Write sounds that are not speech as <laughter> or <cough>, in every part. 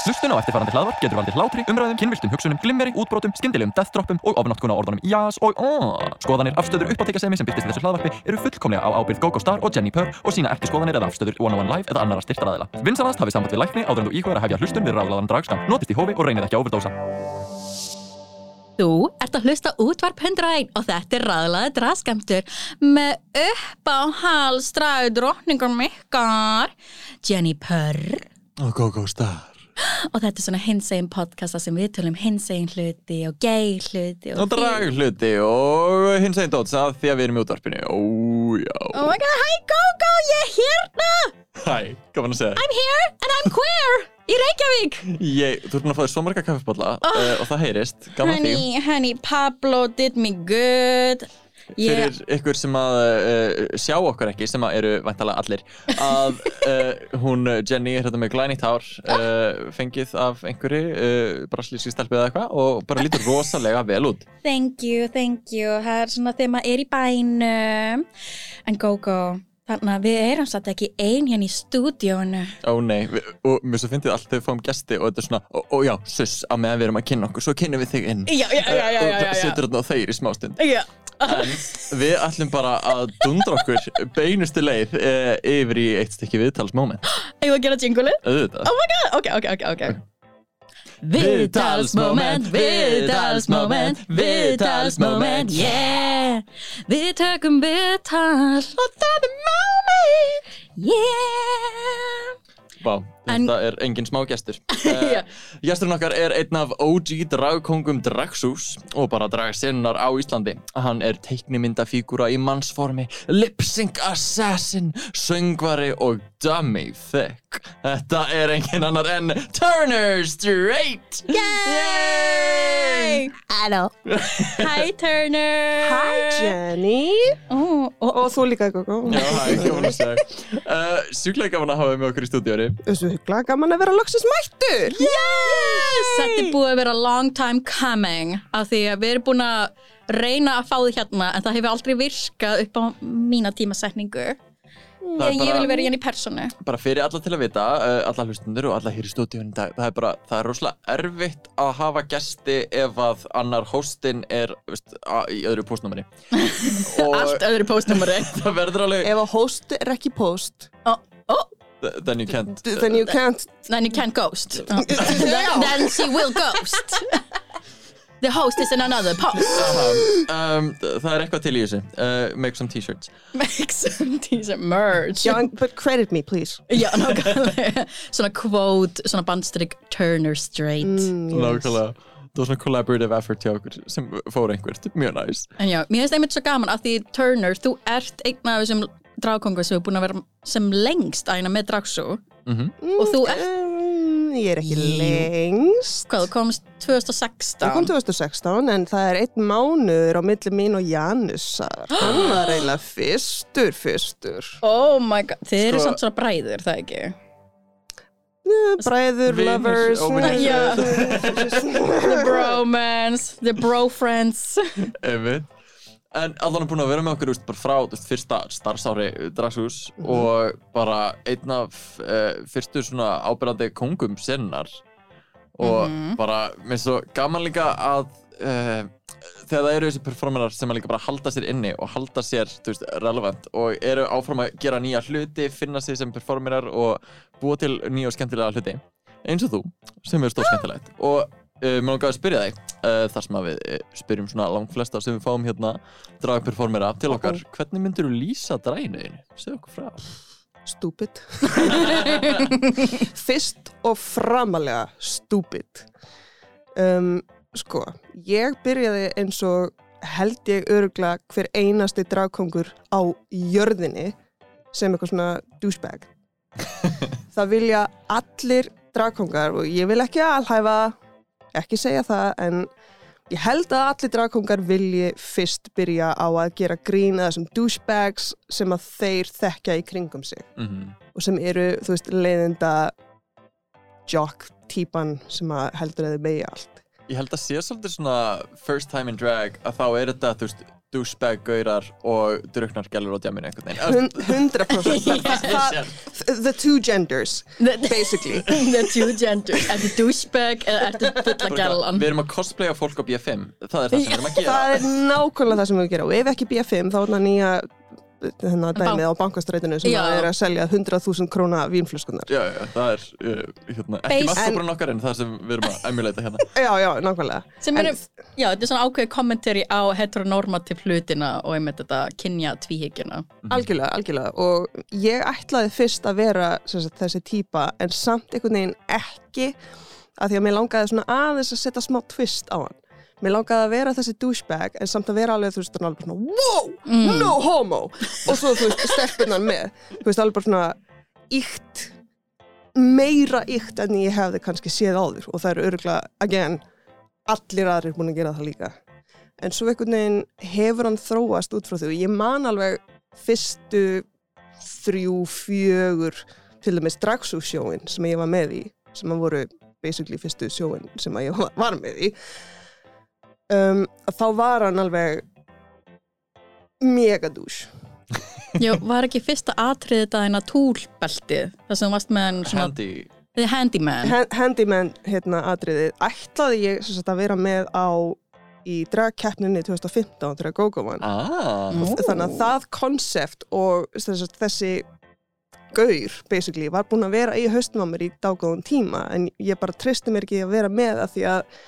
Hlustun á eftirfarandi hlaðvarp getur valdið hlátri, umræðum, kynviltum hugsunum, glimmeri, útbrotum, skyndilegum deathdroppum og ofnáttkuna orðunum jás og aaaah. Skoðanir, afstöður, uppáttekasemi sem byrtist í þessu hlaðvarpi eru fullkomlega á ábyrgð GóGó Star og Jenni Purr og sína ekki skoðanir eða afstöður One on One Live eða annara styrtaræðila. Vinsanast hafið samband við lækni áður en þú íkvæður að hefja hlustun við ráðlaðan dragskam. Notist í hófi og reynið ekki að overdósa. Þú ert að hlusta útvarp 101 og þetta er ræðlaði draskemtur með upp á hals dragu drotningur mikkar Jenny Purr Og GóGó Star og þetta er svona hinsegin podcasta sem við tölum hinsegin hluti og gay hluti Og drag hluti og hins einn dóts að því að við erum í útvarpinu. Ó, já. Oh my god, hi Gogo, ég er hérna! Hæ, gaman að segja. I'm here and I'm queer í Reykjavík. Ég, þú ert búin að fá þér svo marga kaffibólla uh, og það heyrist, gaman að því. Honey, honey, Pablo did me good Ég, Fyrir ykkur sem að uh, sjá okkur ekki, sem að eru væntalega allir að uh, <laughs> hún Jenny er hérna með glænýtt hár uh, fengið af einhverju braslíski stelpið eða eitthvað og bara lítur rosalega vel út Thank you, thank you. Það er svona þegar maður er í bænum. En Gogo, þannig að við erum satt ekki ein hérna í stúdíónu. Ó nei, við, og mér svo fyndið allt þegar við fáum gesti og þetta er svona, ó, ó já, suss, að meðan við erum að kynna okkur, svo kynnum við þig inn Já, já, já, já, já, já, og setur þetta á þeir í smástund Já. En við ætlum bara að dundra okkur beinustu leið e, yfir í eitt stykki viðtalsmoment var að gera jingulið. auðvitað Oh my god, ok, ok, ok, ok. Viðtalsmoment, viðtalsmoment, viðtalsmoment, yeah. Við tökum viðtal og það er moment, yeah. Vá, En- þetta er engin smá gestur. <laughs> Uh, Gesturinn okkar er einn af OG dragkongum Dragsús og bara dragsinnar á Íslandi. Hann er teiknimyndafígúra í mannsformi Lip-sync assassin, söngvari og dummy thick. Þetta er engin annar en Turner Straight Yay! Hello. Hi Turner. Hi Jenny. Ó, ó, Og þú líka Gogo Já, hæ, gaman að segja. Uh, Sjúklega gaman að hafa þig með okkur í stúdíóri Þessu hyggla gaman að vera loksins mættur. Yes! Þetta er búið að vera long time coming af því að við erum búin að reyna að fá þið hérna en það hefur aldrei virkað upp á mína tímasetningu. Er ég, ég bara- vil vera hérna í personu. Bara fyrir alla til að vita, uh, alla hlustundur og alla hér í stúdíun í dag, það er bara, það er rosalega erfitt að hafa gesti ef að annar hóstinn er veist, a, í öðru postnúmeri <laughs> og allt öðru postnumari <laughs> það verður alveg Ef að host er ekki post oh, oh, then you can't Then you can't. Then you can't ghost. Oh. <laughs> then, then she will ghost. <laughs> The host is in another post um, það er eitthvað til í þessu. Uh, make some t-shirts. Make some t-shirt merge John, but credit me please. Já, nákvæmlega. Svona quote, svona bandstrik Turner Straight Mm. nákvæmlega. Það var svona collaborative effort hjá okkur sem fór einhvert, mjög næs En já, mér finnst einmitt svo gaman að því Turner, þú ert einn af þessum dragkongur sem er búin að vera sem lengst að eina með dragsú og þú ert, um, Ég er ekki lengst. Hvað, þú komst 2016 Það kom 2016 en það er einn mánuður á milli mín og Janusar. <gasps> Hann var eiginlega fyrstur, fyrstur. Oh my god, þið eru Sko- samt svona bræður, það ekki? Bræður, lovers. <laughs> <laughs> The bromance, the brofriends. Einmitt. En allan er búin að vera með okkur úst, bara frá úst, fyrsta starfsári Dragshús og bara einn af uh, fyrstu svona ábyrðandi kongum sennar. Og Mhm. bara, mér finnst svo gaman líka að uh, þegar það eru þessi performerar sem að líka bara halda sér inni og halda sér, þú veist, relevant og eru áfram að gera nýja hluti, finna sig sem performerar og búa til nýja og skemmtilega hluti eins og þú, sem er stór skemmtilegt. Og uh, mér langaði að spyrja þig uh, þar sem að við uh, spyrjum svona langflesta sem við fáum hérna dragperformera til okkar, hvernig myndir þú lýsa draginu? Þínu? Segðu okkur frá. Stúpid. <laughs> Fyrst og framalega stúpid. Um, Sko, ég byrjaði eins og held ég örugla hver einasti dragkongur á jörðinni sem eitthvað svona douchebag. <laughs> Það vilja allir dragkongar og ég vil ekki alhæfa ekki segja það en ég held að allir dragkongar vilji fyrst byrja á að gera grín eða þessum douchebags sem að þeir þekkja í kringum sig mm -hmm. og sem eru, þú veist, leiðinda jock típan sem að heldur að þið megi allt Ég held að sé svolítið svona first time in drag að þá er þetta, þú veist, douchebag-gaurar og druknar gælur á djaminu einhvern veginn. Hun- 100% Það- það- The two genders, basically. <laughs> The two genders. Ertu douchebag eða ertu fulla gælan Við erum að cosplaya fólk á B5 Það er það sem við erum að gera. Það er nákvæmlega það sem við gerum og ef ekki B5 þá er það nýja hérna dæmið á bankastrætinu sem Já. er að selja 100.000 króna vínflöskunar Já, já, það er uh, hérna, ekki maskóbrun okkar en það sem við erum að <laughs> emulata hérna. Já, já, nákvæmlega. Sem En- eru, já, þetta er svona ákveðið kommentari á heteronormativ hlutina og einmitt þetta kynja tvíhyggjuna Algjörlega, algjörlega. Og ég ætlaði fyrst að vera sem sagt, þessi típa en samt einhvern veginn ekki að því að mér langaði svona aðeins að setja smá twist á hann mér langaði að vera þessi douchebag en samt að vera alveg þú veist alveg bara svona wow, no homo. Og svo þú veist stelpunar með. Þú veist alveg svona ykt meira ykt en ég hefði kannski séð áður. Og það eru örgulega, again allir aðrir búin að gera það líka. En svo einhvern veginn hefur hann þróast út frá því. Og ég man alveg fyrstu þrjú, fjögur til dæmis dragsúsjóin sem ég var með í sem að voru basically fyrstu sjóin sem að ég var með í um, að þá var hann alveg megadús <laughs> Já, var ekki fyrsta atriðið þetta hérna túlbeltið þar sem þú varst með hann svona Handy. Handyman. Hand- Handyman hérna atriðið. Ætlaði ég sem sagt, að vera með á í dragkeppninni 2015 þegar GóGó vann. Ah, þannig að það konsept og þess, þessi gaur basically var búin að vera í haustum á mér í dágóðan tíma en ég bara tristi mér ekki að vera með að því að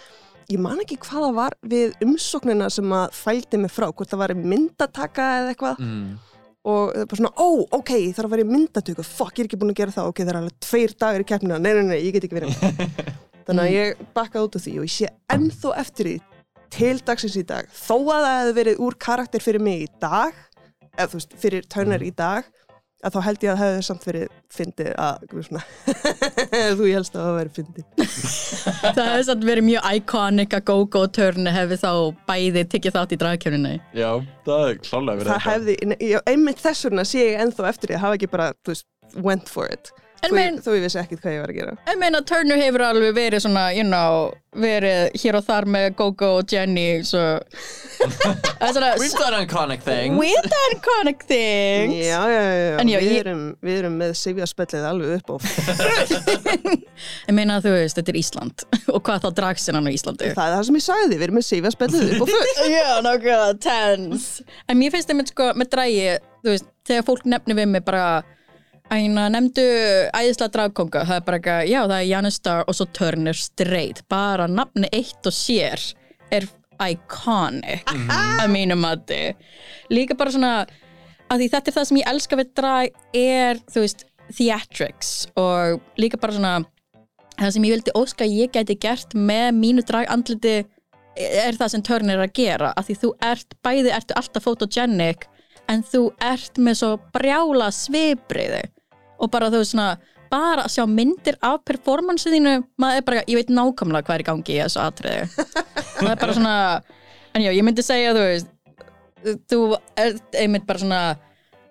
ég man ekki hvað það var við umsóknina sem að fældi mig frá hvort það var myndataka eða eitthvað. Mm. og það er bara svona, ó, ok, það þarf að vera í myndatöku. Fuck, ég er ekki búin að gera það, ok, það er alveg tveir dagar í keppnina, nei, nei, nei, ég get ekki verið <laughs> þannig að ég bakkaði út af því og ég sé ennþá eftir því til dagsins í dag, þó að það hefði verið úr karakter fyrir mig í dag eða þú veist, fyrir Turner í dag að þá held ég að það hefði samt verið fyndið að, svona, <laughs> þú ég helst að það verið fyndið. <laughs> Það hefði satt verið mjög iconic að Go-Go Turner hefði þá bæði tikið þátt í dragkjörnunni Já, það er klálega verið það hefði, einmitt þess vegna sé ég ennþá eftir því að hafa ekki bara, þú veist, went for it En þó, mein- ég vissi ekkit hvað ég var að gera. Ég meina Turner hefur alveg verið svona, you know, verið hér og þar með Go-Go og Jenny svo Það er svona We've done iconic things. We've done iconic things. Já, já, já, já. Við, ég- erum, við erum með sifjaspellið alveg upp á <laughs> Ég meina þú veist, þetta er Ísland. <laughs> Og hvað þá dragsinnan á Íslandi? Það er það sem ég sagði, við erum með sifjaspellið upp á full <laughs> Já, nákvæmlega, tense. En mér finnst einmitt sko með drægi þú veist, þegar fólk nefnir við mig bara æna, nefndu æðislega dragkonga, það er bara eitthvað, já það er Janus Star og svo Turner Straight bara nafni eitt og sér er iconic að mínu mati. Líka bara svona að því þetta er það sem ég elska við drag er, þú veist, theatrics. Og líka bara svona það sem ég vildi óska að ég gæti gert með mínu dragandliti er það sem Turner er að gera. Að því þú ert, bæði ertu alltaf photogenic en þú ert með svo brjála svipriði og bara þú veist svona bara að sjá myndir af performanceið þínu maður er bara, ég veit nákvæmlega hvað er í gangi í þessu atriði það er bara svona en já, ég myndi segja þú veist þú ert einmitt bara svona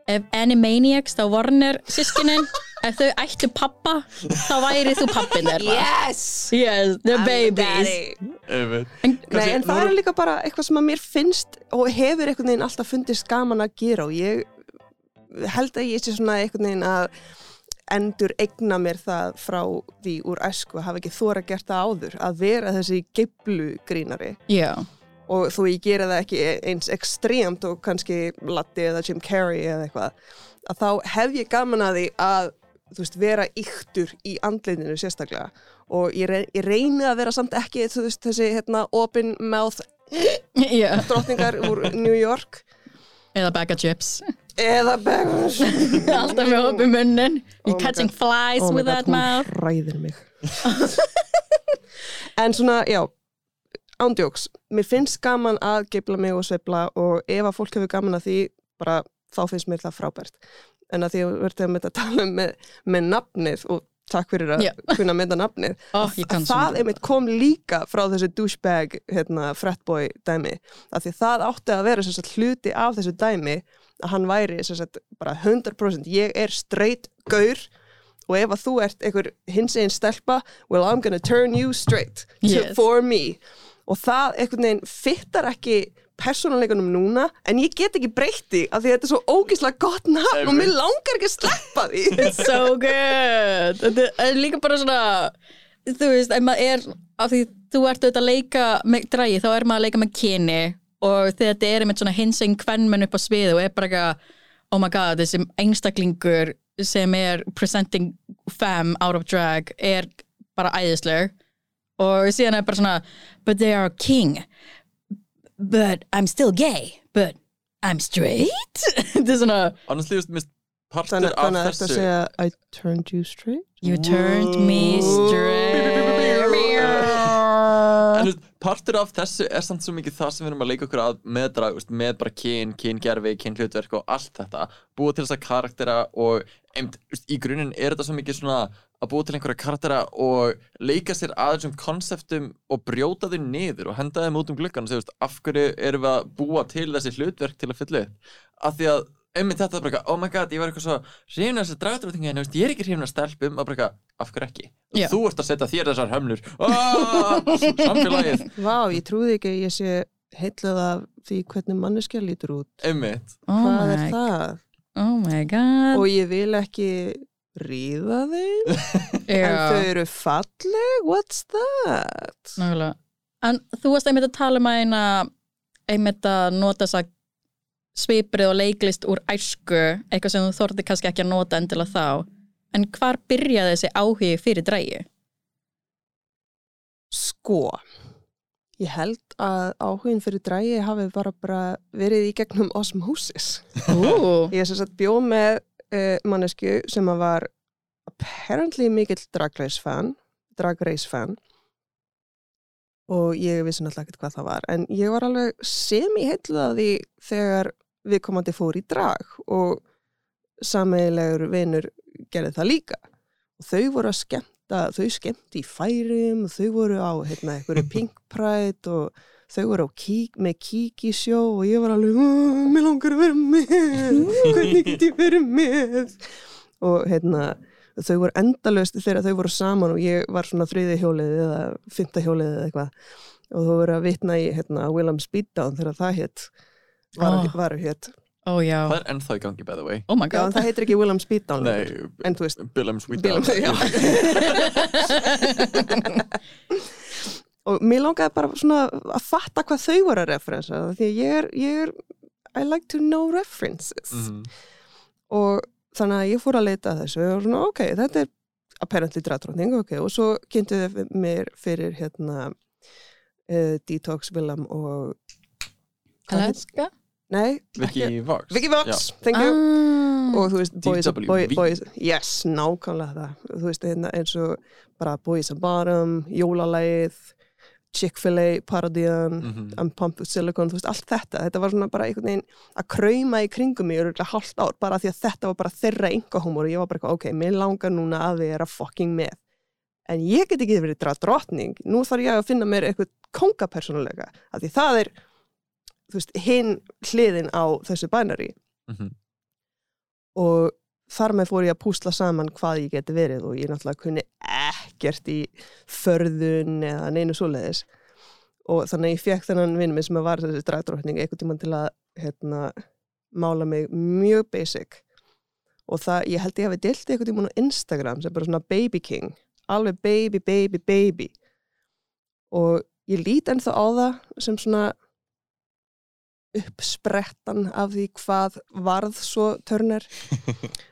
ef Animaniacs þá Warner sískinin ef þau ættu pappa þá væri þú pappin þeirra Yes! yes, the I'm the babies. Einmitt. en, Nei, en það er líka bara eitthvað sem að mér finnst og hefur einhvern veginn alltaf fundist gaman að gera og ég held að ég sé svona einhvern veginn að endur egna mér það frá því úr æsku að hafa ekki þóra gert það áður að vera þessi geiblu grínari já, og þó ég gera það ekki eins ekstremt og kannski Latti eða Jim Carrey eða eitthvað að þá hef ég gaman að því að veist, vera yktur í andleitinu sérstaklega. Og ég, rey, ég reyni að vera samt ekki veist, þessi hérna, open mouth <laughs> já. drottningar úr New York. Eða bag of chips eða Beggars. <laughs> Alltaf með opið munnin Oh you're catching God. flies Oh with God, that hún mouth. hræðir mig. <laughs> En svona, já ándjóks, mér finnst gaman að geifla mig og sveifla og ef að fólk hefur gaman að því, bara þá finnst mér það frábært. En að því að verðum að tala um með, með nafnið og takk fyrir að kunna mynda nafnið kann <laughs> að það einmitt kom líka frá þessu douchebag hérna, fretboy dæmi. Að því það átti að vera hluti af þessu dæmi að hann væri sem sagt, bara 100% ég er straight gaur og ef að þú ert einhver hins einn stelpa well I'm gonna turn you straight to, Yes. for me. Og það einhvern veginn fittar ekki persónuleikunum núna en ég get ekki breytti af því að þetta er svo ógislega gott nafn og mér langar ekki að sleppa því. <laughs> It's so good. Þetta er líka bara svona þú veist, ef maður er af því þú ert auðvitað að leika með drægi þá er maður að leika með kyni og þegar þetta er einmitt svona hinseng kvennmenn upp á sviðu og er bara eitthvað, oh my god þessi einstaklingur sem er presenting femme out of drag er bara æðisleg og síðan er bara svona but they are king but I'm still gay but I'm straight. <laughs> Þetta er svona honestly, partur af þannig að þetta þessu segja I turned you straight? You turned me straight veist, partur af þessu er samt svo mikið það sem við erum að leika okkur að með, drag, veist, með bara kyn, kyngerfi, kynhlutverk og allt þetta. Búa til þess að karaktera og einmitt, veist, í grunninn er þetta svo mikið svona að búa til einhverja karaktera og leika sér að þessum konseptum og brjóta þau niður og henda þeim út um gluggan og segja, af hverju erum við að búa til þessi hlutverk til að fylla upp? Af því að einmitt þetta bara oh my god, ég var eitthvað svo hrifin af þessi dragdrótingi en ég er ekki hrifin af stelpum og bara af hverju ekki? Já. þú ert að setja þér þessar hömlur. Ah, samfélagið. Vá, ég trúði ekki að ég sé heitluð af því hvernig manneskja lítur út. Einmitt. Oh Hvað my, er það? Oh my god. Og ég vil ekki ríða þeim <laughs> en þau eru falleg, what's that? nákvæmlega. En þú varst einmitt að tala um að eina einmitt að nota þess að sviprið og leiklist úr æsku eitthvað sem þú þorði kannski ekki að nota endilega þá en hvar byrjaði þessi áhugi fyrir drægi? Sko, ég held að áhugin fyrir drægi hafi bara, bara verið í gegnum osmosis. <laughs> Ég sem sagt bjó með uh, mannesku sem að var apparently mikill drag race fan, drag race fan og ég vissi náttúrulega ekkert hvað það var en ég var alveg semi-heitluð af því þegar við komandi fór í drag og sameigilegur vinur gerði það líka. Og þau voru að skemmta, þau skemmti í færum þau voru á hérna, einhverju <laughs> Pink Pride og þau voru kík, með kíki sjó og ég var alveg, "Ó, mér langar að vera með. <laughs> Hvernig get ég verið með? Og hérna þau voru endalöst þegar þau voru saman og ég var svona þriði hjólið eða fymta hjólið eða eitthvað. Og þú voru að vitna í hérna, Willem Speeddown þegar það hétt var, Oh. var hétt ó já það er ennþá í gangi by the way Oh my Já, það heitir ekki Willem Speeddown nei, lengur. en þú veist Billum, já. <laughs> og mér langaði bara svona að fatta hvað þau voru að referensa því að ég er, ég er I like to know references Mhm. og þannig að ég fór að leita að þessu og svona ok, þetta er apparently dragdrótning, ok, og svo kynntu þau mér fyrir hérna uh, Detox, Willem og Alaska? Nei, Vicky Vox. Vicky Vox, Já. thank you. Ah. og þú veist, boys, boy, boys yes, nákvæmlega það. Þú veist, hérna, eins og bara Boys and Bottom, Jólalæð Chick-fil-A, Parodían Mhm. I'm Pumped with Silicon, þú veist, allt þetta. Þetta var svona bara einhvern veginn að krauma í kringum mig örugglega hálft ár, bara því að þetta var bara þeirra yngahúmor og ég var bara eitthvað, ok, mér langar núna að vera fucking með. En ég get ekki verið drað drottning. Nú þarf ég að finna mér eitthvað kongapersónulega af því það er veist, hinn hliðin á þessu bænari Mhm. og þar með fór ég að púsla saman hvað ég geti verið og ég náttúrulega kunni ekkert í förðun eða neinu svoleiðis. Og þannig ég fekk þennan vinn minn sem að var þessi dragdrótning einhvern tímann til að hérna, mála mig mjög basic. Og það, ég held ég hafi deilt einhvern tímann á Instagram sem bara svona baby king alveg baby, baby, baby. Og ég lít ennþá á það sem svona uppsprettan af því hvað varð svo törner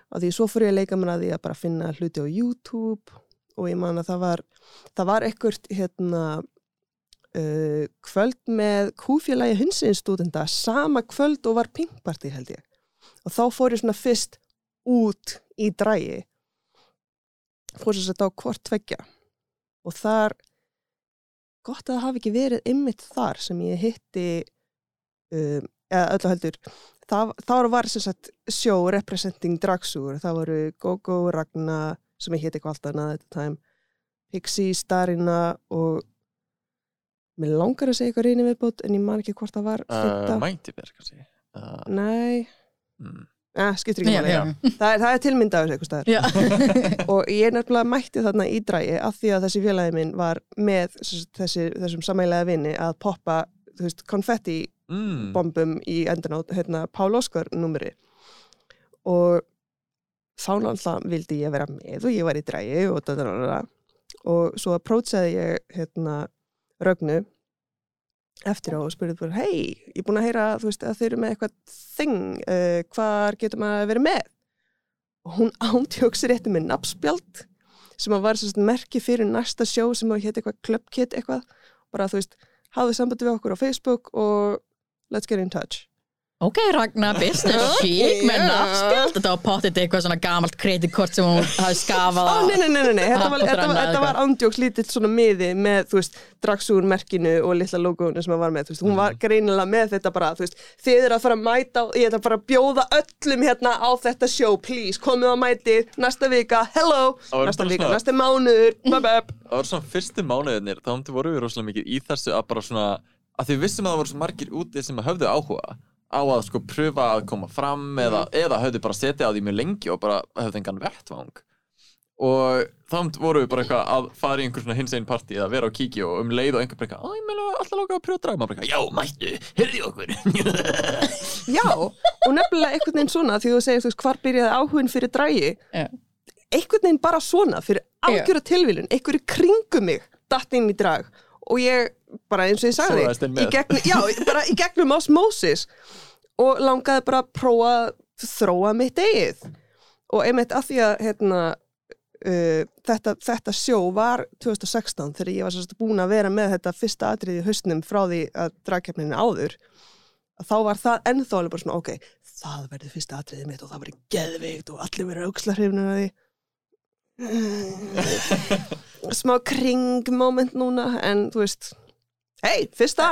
og <laughs> því svo fór ég að leika mér að því að bara finna hluti á YouTube og ég man að það var það var ekkert hérna uh, kvöld með kúfélagi hinsins stúdenda sama kvöld og var pinkparti held ég. Og þá fór ég svona fyrst út í drægi fór sér þetta á hvort tveggja. Og þar gott að það hafi ekki verið ymmit þar sem ég hitti um, eða öllu heldur það var sem sagt sjó representing dragsúr, það voru Gogo, Ragna, sem ég allt annað þetta time, Pixie, Starina og mér langar að segja eitthvað reyni viðbót en ég man ekki hvort það var Uh, verð kannski? Uh, nei. mm. eh, skiptir ekki máli, það er, það er tilmynd af þessu eitthvað staðar. <laughs> Og ég nefnilega mætti þarna í drægi af því að þessi félagi minn var með þessi, þessi, þessum samælega vinni að poppa veist, konfetti mm. bombum í endan á hérna, Pál Óskar numri og þá náttúrulega vildi ég vera með og ég var í drægi og da. og svo approachaði ég hérna Rögnu eftir á og spurði bara hei, ég er búin að heyra þú veist, að þeir eru með eitthvað þing uh, hvar getur maður að vera með og hún ántjóksi rétti með nafnspjald sem að var merki fyrir næsta sjó sem að hétt eitthvað clubkit eitthvað bara þú veist, hafðu sambandi við okkur á Facebook og let's get in touch. Ok, Ragnar, business <laughs> chic með Yeah. nafnspjald Þetta var pottit eitthvað svona gamalt kreditkort sem hún hafi skafað á nei, nei, nei, nei, nei. Þetta, var, þetta, var, þetta var ándjóks lítill svona miði með, þú veist, dragsúr merkinu og litla logoinu sem að var með, þú veist, hún var greinilega með þetta bara, þú veist, þið eru að fara að mæta, og ég ætla að fara að bjóða öllum hérna á þetta show, please, komið á mæti, næsta vika, hello, næsta vika, næsta mánuður. Það var svona fyrstu mánuðinir, þá að því við vissum að það voru svo margir úti sem höfðu áhuga á að sko pröfa að koma fram eða, eða höfðu bara setið á því mjög lengi og bara höfðu engan vettvang. Og þá voru við bara eitthvað að fara í einhver svona hins einn partí eða vera á kíki og um leið og einhver bara eitthvað, að ég meina alltaf lóka að draga maður bara eitthvað, já mættu, hyrði okkur. <laughs> Já, og nefnilega einhvern veginn svona, því þú segir, þú veist, hvar byrjaði áhugin fyrir drægi, Já. einhvern veginn bara svona, fyrir algjöra tilvílun, einhverju kringum mig, datt inn í drag og ég, bara eins og ég sagði, í gegnum, já, bara í gegnum osmosis og langaði bara að prófa að þróa mitt eigið. Og einmitt að því að hérna, uh, þetta, þetta sjó var 2016 þegar ég var sérst búin að vera með þetta fyrsta atriði í haustnum frá því að dragkeppnin áður þá var það ennþá alveg bara svona ok, það verður fyrsta atriðið mitt og það verður geðveikt og allir verður aukslarhrifnir að því smá kring moment núna en þú veist hei, fyrsta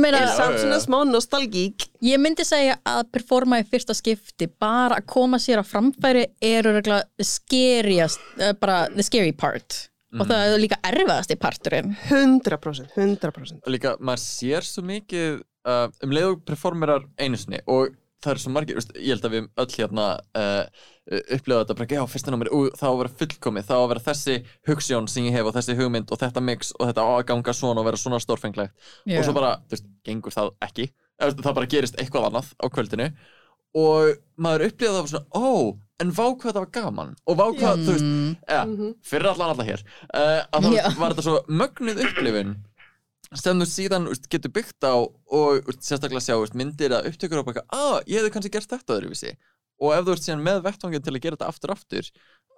Meina- er samt svona smá nostalgík. Ég myndi segja að performa í fyrsta skipti bara að koma sér á framfæri er örugglega the scariest uh, bara the scary part. Og það er líka erfiðasti parturinn. 100%, 100% og líka, maður sér svo mikið uh, um leið og performerar einu sinni og það eru svo margir, veist, ég held að við öll hérna uh, upplifa þetta bara, já, fyrsta númer, ú, það á að vera fullkomið það á að vera þessi hugssjón sem ég hef og þessi hugmynd og þetta mix og þetta á að ganga svona og vera svona stórfenglegt. Og svo bara, þú veist, gengur það ekki. Það bara gerist eitthvað annað á kvöldinu. Og maður upplifa það svona, ó, en vá hvað það var gaman. Og vá hvað, þú veist, Mm. ja, fyrir allan alla hér. Uh, að það Já. var þetta svo mögnuð upplifun sem þú síðan úst, getur byggt á og úst, sérstaklega sjá úst, myndir að upptökur og bara, að ég hefði kannski gert þetta öðruvísi og ef þú ert síðan með vettvangin til að gera þetta aftur aftur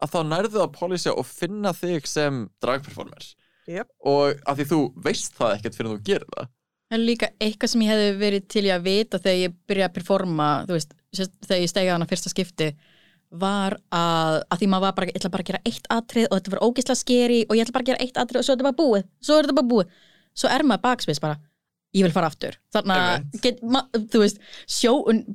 að þá nærðu að polísja og finna þig sem dragperformer Jep. og að því þú veist það ekkert fyrir þú gerir það Það er líka eitthvað sem ég hefði verið til í að vita þegar ég byrjaði að performa, þú veist, þegar ég stegi hana fyrsta skipti, var að, að því maður var bara, ég ætla bara að gera eitt atrið og þetta var ógeðslega skeri og ég ætla bara að gera eitt atrið og svo er þetta bara búið, svo er þetta bara búið. Svo er maður baksviðs bara, ég vil fara aftur. Þannig að, þú veist, sjó,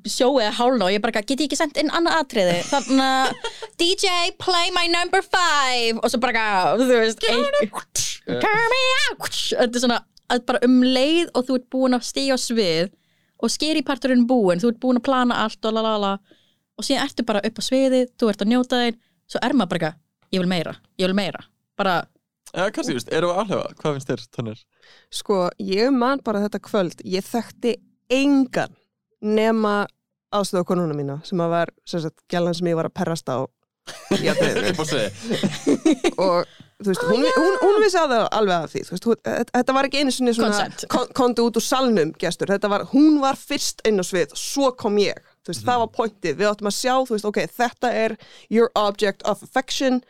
sjóið er hálna og ég bara, get ég ekki sendt inn annað atriði? Þannig <laughs> að, DJ, play my number five. Og svo bara, þú veist, Turn me out Þetta er svona bara um leið og þú ert búin að stíga á svið og skeri parturinn búin, þú ert búin að plana allt og lalala og síðan ertu bara upp á sviðið, þú ert að njóta þeir svo er maður bara ég vil meira, ég vil meira. Bara, Já, kannski, þú veist, erum við alveg, hvað finnst þér, Tónir? Sko, ég man bara þetta kvöld, ég þekkti engan nema aðstöðakonuna mína sem að var, sem sagt, gælan sem ég var að perrast á í <laughs> sviði <laughs> og þú veist, hún, hún, hún vissi að það alveg að því, þú veist, hún, þetta- var ekki einu svona, kon, konti út úr salnum gestur, þetta var, hún var fyrst inn á svið, svo kom ég, þú veist, það var pointið, við áttum að sjá, þú veist, ok, þetta er your object of affection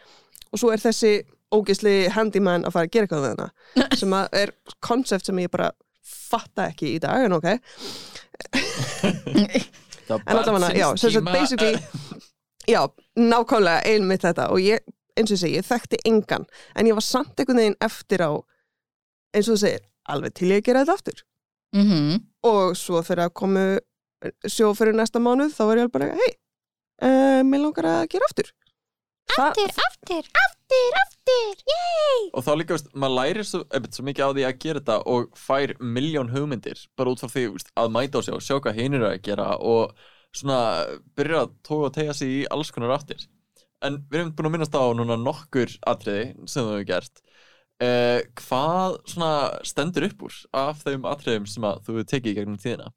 og svo er þessi ógisli handyman að fara að gera eitthvað við hana, <laughs> sem að er konsept sem ég bara fatta ekki í dag, en ok. En allavega, já, sem sagt, basically já, nákvæmlega einmitt þetta. Og ég, eins og segi, ég þekkti engan en ég var samt einhvern veginn eftir á eins og þú segir, alveg til ég að gera þetta aftur. Mhm og svo fyrir að komu sjó fyrir næsta mánuð, þá var ég alveg bara hei, uh, mér langar að gera aftur Aftur, aftur, aftur, aftur, yey og þá líka, veist, maður lærir svo, einmitt, svo mikið á því að gera þetta og fær miljón hugmyndir bara út frá því veist, að mæta á sig og sjá hvað hinn eru að gera og svona byrja að tóka og tegja sig í alls konar áttir. En við erum búin að minnast á núna nokkur atriði sem þú hefur gert. Uh, hvað svona stendur upp úr af þeim atriðum sem að þú hefur tekið í gegnum tíðina?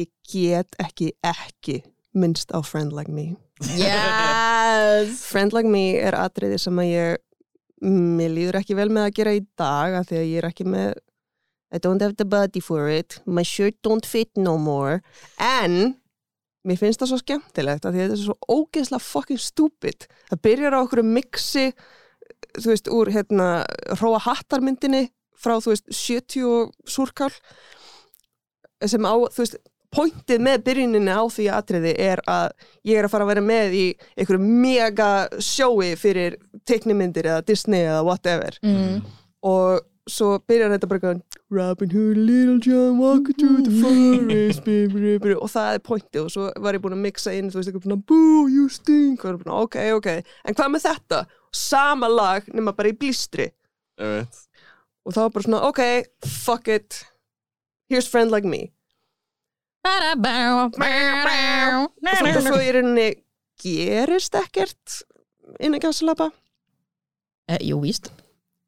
Ég get ekki ekki minnst á Friend Like Me Yes. <laughs> Friend Like Me er atriði sem að ég mér líður ekki vel með að gera í dag af því að ég er ekki með I don't have the body for it. My shirt don't fit no more. En mér finnst það svo skemmtilegt af því að þetta er svo ógeðslega fucking stupid það byrjar á okkur mixi þú veist, úr hérna Róa Hattarmyndinni frá, þú veist, 70 og súrkál sem á, þú veist, pointið með byrjuninni á því atriði er að ég er að fara að vera með í einhverju mega sjói fyrir teiknimyndir eða Disney eða whatever. Mm. og svo byrjar þetta bara Robin Hood, Little John, walking through the forest blah, blah, og það er pointið. Og svo var ég búin að mixa inn, þú veist, eitthvað svona boo, you stink, og búin að, ok, ok. En hvað með þetta? Sama lag nema bara í blístri. Og það var bara svona, ok, fuck it. Here's friend like me og svo í rauninni gerist ekkert innan gæsalapa Eh, Jú, víst.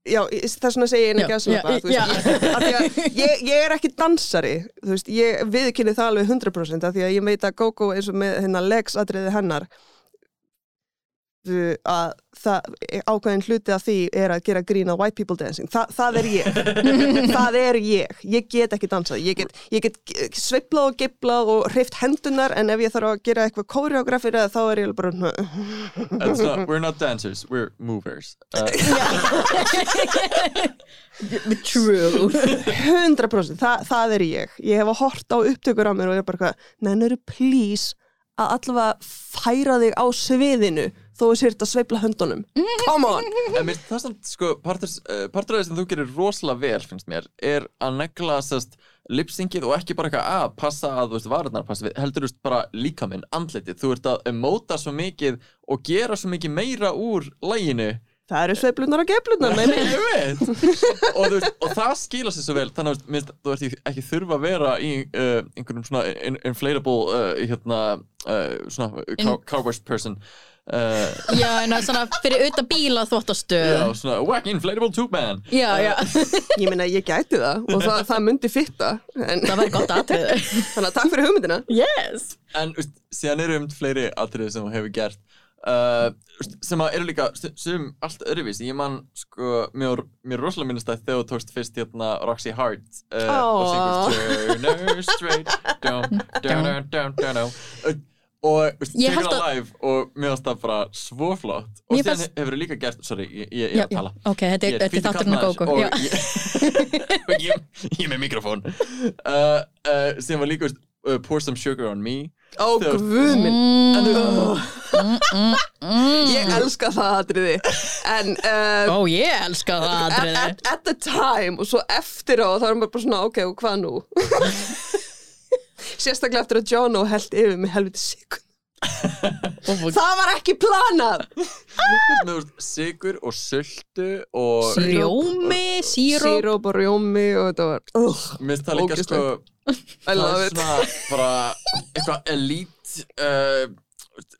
Já, það er svona að segja innan já, já. ég, ég er ekki dansari þú veist, ég viðkynni það alveg 100% af því að ég veit að Gogo eins og með hérna legs atriði hennar. uh, að það, ákveðin hluti af því er að gera grín á white people dancing? Þa, það er ég. <laughs> Það er ég, ég get ekki dansað. Ég get, ég get sveiplað og giblað og hreift hendunar en ef ég þarf að gera eitthvað koreografir eða þá er ég bara not, <laughs> we're not dancers, we're movers. Uh, <laughs> True. 100% það, það er ég. Ég hef að horta á upptökur á mér og ég er bara eitthvað, nennuru please að allavega færa þig á sviðinu þó þú sért að sveifla höndunum. Come on! En mér finnst það samt, sko, partur, uh, partur af því sem þú gerir rosalega vel, finnst mér, er að negla sérst lipsingið og ekki bara eitthvað að passa að, þú veist, varurnar passa við, heldur þú veist bara líka minn, andlitið, þú ert að móta svo mikið og gera svo mikið meira úr læginu það eru sveiflunar og geflunar meini <laughs> ég veit. Og, þú veist, og það skila sér svo vel þannig að þú veist, þú ert ekki- þurfa að vera í uh, einhverjum svona in, inflatable uh, hérna, uh, svona cow, cowboys person uh, Já, en að svona fyrir utan bíla þvóttastöð já, svona wack inflatable tube man. Já, já, ég meina ég gæti það og það, það myndi fitta en, það var gott atriði. Þannig að takk fyrir hugmyndina. Yes. En veist, síðan eru um fleiri atriði sem hefur gert. Uh, sem að eru líka sum allt öðruvísi, ég man sko mér, mér rosalega minnast að þegar þú tókst fyrst hérna Roxy Hart uh, og Aw. syngur Turn her straight. Down, down, down, down, down, down uh, og held það að- live og mér finnst það bara svo flott. Og síðan fannst- hefur líka gert, sorry, ég, ég, ég er að tala. Ok, þetta er, er þátturinn að gógo og ég, <laughs> og ég, ég er með mikrofón. Uh, uh, sem var líka uh, Pour some sugar on me. Ó Þegar- guð minn. En þú Mm. ég elska það atriði. En uh, Ó, ég elska það at, atriði. at, at the time og svo eftir á þá er maður bara svona ok, og hvað nú <laughs> sérstaklega eftir að John og held yfir mig helviti sigur <laughs> það var ekki planað. Með sigur og sultu og Rjómi, síróp síróp og rjómi og þetta var uh, Mér finnst það líka sko <laughs> I Það love er svona bara eitthvað elite uh,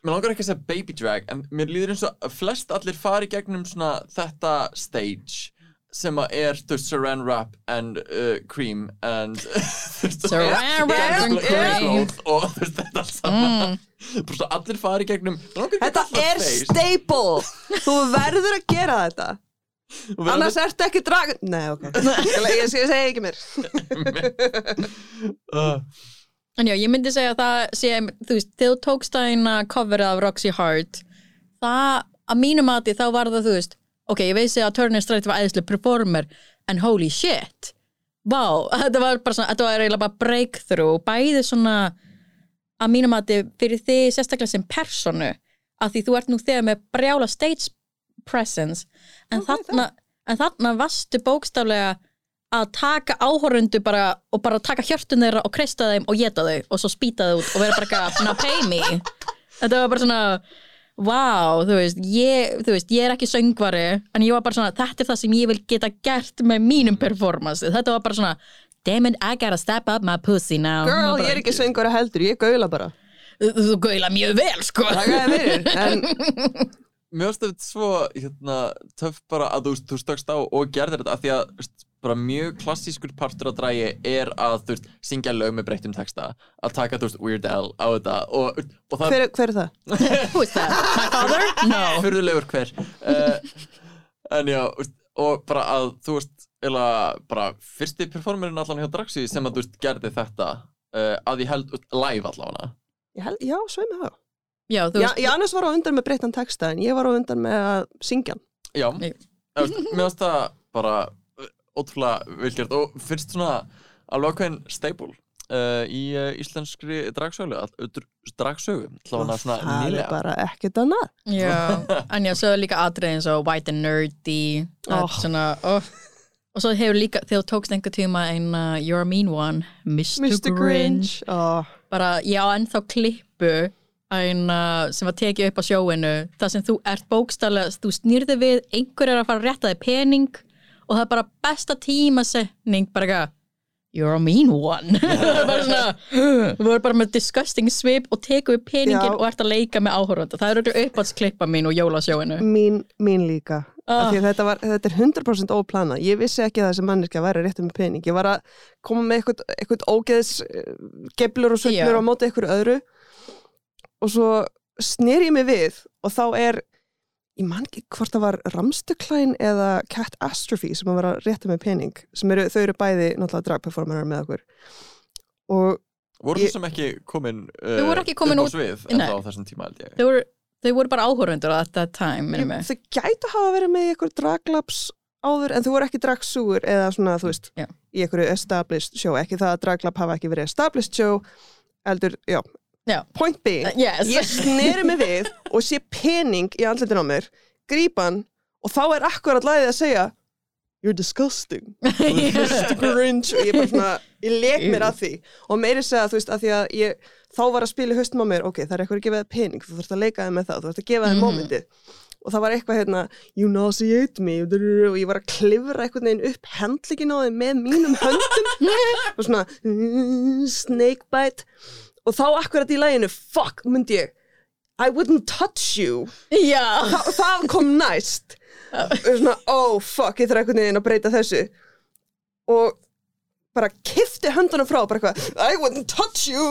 Mér langar ekki að segja baby drag En mér líður eins og flest allir fari gegnum svona þetta stage sem að er, þú veist, saran wrap and uh, cream and <laughs> Saran wrap and cream. og þú veist, þetta allt saman. Svo allir fari gegnum Þetta er staple. Þú verður að gera þetta. Annars ertu ekki drag Nei, ok. <laughs> Ég, ég, ég segi ekki mér. Uh, <laughs> En já, ég myndi segja að það sé, þú veist, þegar þú tókst að eina coverið af Roxy Hart, það, að mínu mati, þá var það, þú veist, ok, ég veist að Turner Strait var æðislega performer, en holy shit, vá, <laughs> þetta var bara svona, þetta var eiginlega bara breakthrough, bæði svona, að mínu mati, fyrir þig sérstaklega sem personu, að því þú ert nú þegar með brjála stage presence, en þarna, en þarna varstu bókstaflega að taka áhorundu bara og bara taka hjörtun þeirra og kreista þeim og geta þau og svo spýta þau út og vera bara eitthvað, now pay me. Þetta var bara svona wow, þú veist, ég, þú veist, ég er ekki söngvari, en ég var bara svona þetta er það sem ég vil geta gert með mínum performance, þetta var bara svona damn it, I gotta step up my pussy now. Girl, bara, ég er ekki söngur að heldur Ég gaula bara. Þú, gaula mjög vel, sko. Það er fyrir En finnst þetta svo hérna, töff bara að þú, þú stökkst á og gerðir þetta af því að þú veist, bara mjög klassískur partur á drægi er að, þú veist, syngja lög með breyttum texta að taka, þú veist, Weird Al á þetta og, og það Hver, hver er það? <laughs> Who is that? My father? No fyrðulegur hver uh, en já, veist, og bara að þú veist, eða bara fyrsti performerinn allan hjá Draxi sem að þú veist gerði þetta uh, að ég held veist, live Ég held, já, svei mig það. Já, þú Já, veist Janus var á undan með breyttan texta en ég var á undan með að syngja já, Nei. þú veist, mér finnst það bara ótrúlega vilgjört og fyrst svona alveg ákveðin staple uh, í uh, íslenskri dragsögu dragsögu, það er nýlega bara ekkert annað. Já, en já, svo er líka atrið eins og White and Nerdy oh. Svona, oh. og svo hefur líka þegar þú tókst einhver tíma ein uh, You're a Mean One, Mr. Mr. Grinch Grinch. Oh, bara, já, ennþá klippu ein, uh, sem var tekið upp á sjóinu það sem þú ert bókstallega þú snýrði við, einhver er að fara að rétta þig pening og það er bara besta tímasetning bara eitthvað You're a mean one <laughs> bara svona, þú voru bara með disgusting svip og teku við peningin Já. og ert að leika með áhörunda það eru uppáhaldsklippa mín og jólasjóinu mín, mín líka. Ah. Þetta, var, þetta er 100% óplanað. Ég vissi ekki að þessi manneski að væri réttum með pening. Ég var að koma með eitthvað, eitthvað ógeðs uh, geblur og Já. á móti eitthvað öðru og svo snýr ég mig við og þá er ég man ekki hvort það var Ramstuklæn eða Cat Astrophe sem að vera réttum með pening sem eru, þau eru bæði náttúrulega dragperformerar með okkur. Og voru Ég- þú sem ekki komin uh, Þau voru ekki komin út- þessum ég. Þau voru, þau voru bara áhörundur at that time, mig. þau gætu hafa verið með í eitthvað draglaps áður en þau voru ekki dragsúgur eða svona þú veist Já. í eitthvað established show. Ekki það að draglap hafa ekki verið established show heldur, já, Já. point being Uh, yes. ég sneri mig við og sé pening í andlitin á mér grípan og þá er akkurat lagið að segja you're disgusting <laughs> Mr. Grinch og ég bara svona, ég leik mér að því og meiri segja þú veist að því að ég þá var að spila í haustum á mér, ok, það er eitthvað að gefa þér pening þú þurft að leika þér með það, þú þurft að gefa þér Mhm. momentið og það var eitthvað hérna you nauseate me og ég var að klifra eitthvað neginn upp hendlíkin á þeim með mínum höndum <laughs> og svona mm, snakebite og þá akkurat í læginu, fuck, myndi ég I wouldn't touch you. Þa, það kom næst. Og svona, oh fuck, ég þarf einhvern veginn að breyta þessu. Og bara kifti höndunum frá bara eitthvað, I wouldn't touch you.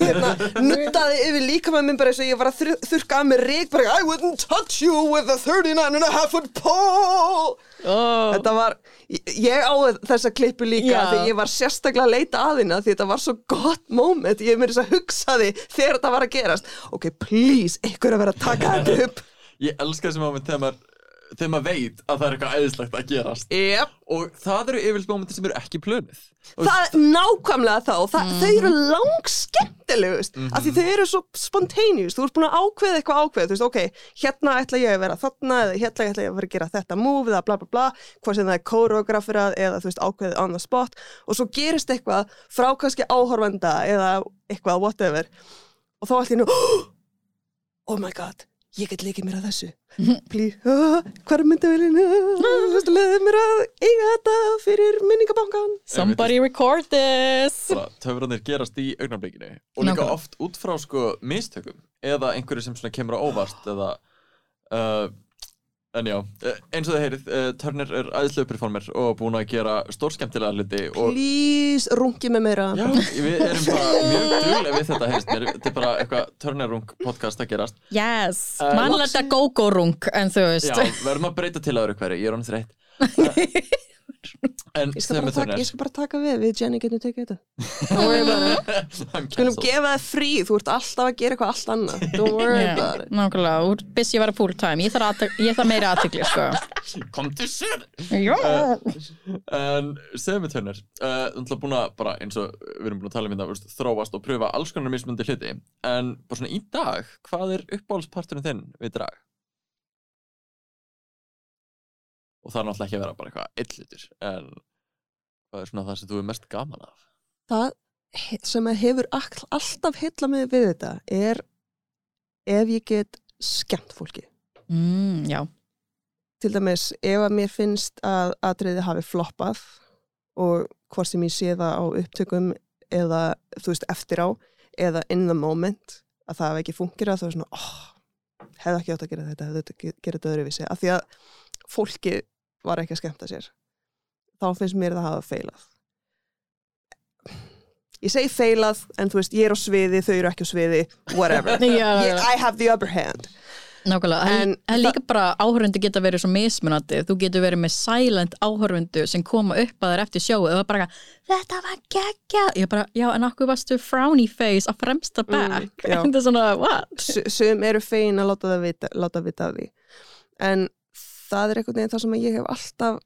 Hérna, nuttaði yfir líka með minn bara eins og ég var að þur- þurrka að mér rík bara, I wouldn't touch you with a 39 and a half foot pole. Oh. þetta var, ég, ég á þessa klippu líka Já. því ég var sérstaklega að leita að hérna því þetta var svo gott moment. Ég mér þess að hugsa því þegar þetta var að gerast. Ok, please, ykkur að vera að taka þetta upp. Ég elska þessi moment þegar maður þegar maður veit að það er eitthvað æðislegt að gerast. Yep. og það eru yfirleitt momenti sem eru ekki plönuð. Og það er nákvæmlega þá það, þau eru lang skemmtilegust af því þau eru svo spontaneous. Þú ert búin að ákveða eitthvað ákveð þú veist, ok, hérna ætla ég að vera þarna eða hérna ætla ég að vera að gera þetta move eða bla bla bla, hvað sem það er koreografirað eða þú veist, ákveðið on the spot. Og svo gerist eitthvað frá kannski áhorfenda eða eitthvað whatever. Og þá allt í nú <gasps> oh my god, ég get leikið mér að þessu. Please, uh, hvað er myndavélin? Uh, leðið mér að eiga þetta fyrir minningabankan Somebody record this. Töfranir gerast í augnablikinu. Og líka oft út frá sko mistökum. Eða einhverju sem kemur á óvart eða uh, en já, eh, eins og þið heyrið uh, Turner er æðislega performer og búin að gera stórskemmtilega hluti og Please, rungi með meira. Já, við erum bara mjög druglega við þetta heyrst mér, þetta er bara eitthvað Turner Rung podcast að gerast. Yes, Uh, mannlega þetta go-go-rung en þú veist. Já, verðum að breyta til öðru hverju, ég er honum þreytt. en <laughs> Ég skal, taka, ég skal bara taka við, við Jenny getum tekið þetta. <laughs> Don't worry about it. I'm Skulum cancelled. gefa það frí, þú ert alltaf að gera eitthvað allt annað. Don't worry Yeah, about it. Nákvæmlega, úr busy að vera full time Ég þarf, ég þarf meira aðtikli sko. <laughs> komdu sér Já. En segðu mig Turner, uh, þú ætla búin að bara eins og við erum búin að tala um þetta, veist, þróast og pröfa alls konar mismundi hluti. En bara svona í dag, hvað er uppáhaldsparturinn þinn við drag? Og það er náttúrulega ekki að vera bara eitthvað eitt hlutur, en hvað er svona það sem þú er mest gaman af? Það sem að hefur all- alltaf heilla mig við þetta er ef ég get skemmt fólki. Mm, Já, til dæmis ef að mér finnst að atriði hafi floppað og hvort sem ég sé það á upptökum eða þú veist eftir á eða in the moment að það hafi ekki fungirað þá er svona oh, hefði ekki átt að gera þetta, hefði ge- gera þetta öðruvísi. Af því að fólki var ekki að skemmta sér. Þá finnst mér það hafa feilað ég segi feilað en þú veist, ég er á sviði, þau eru ekki á sviði whatever, <laughs> ég. I have the upper hand. Nákvæmlega, En það er líka bara áhörfundu geta verið svo mismunandi, þú getur verið með silent áhörfundu sem koma upp að þér eftir sjóu og það er bara, þetta var geggja ég bara, já en okkur varstu frowny face á fremsta back, já. <laughs> þetta er svona, what? S- sum eru fegin að láta það vita, láta vita af því. En það er einhvern veginn það sem ég hef alltaf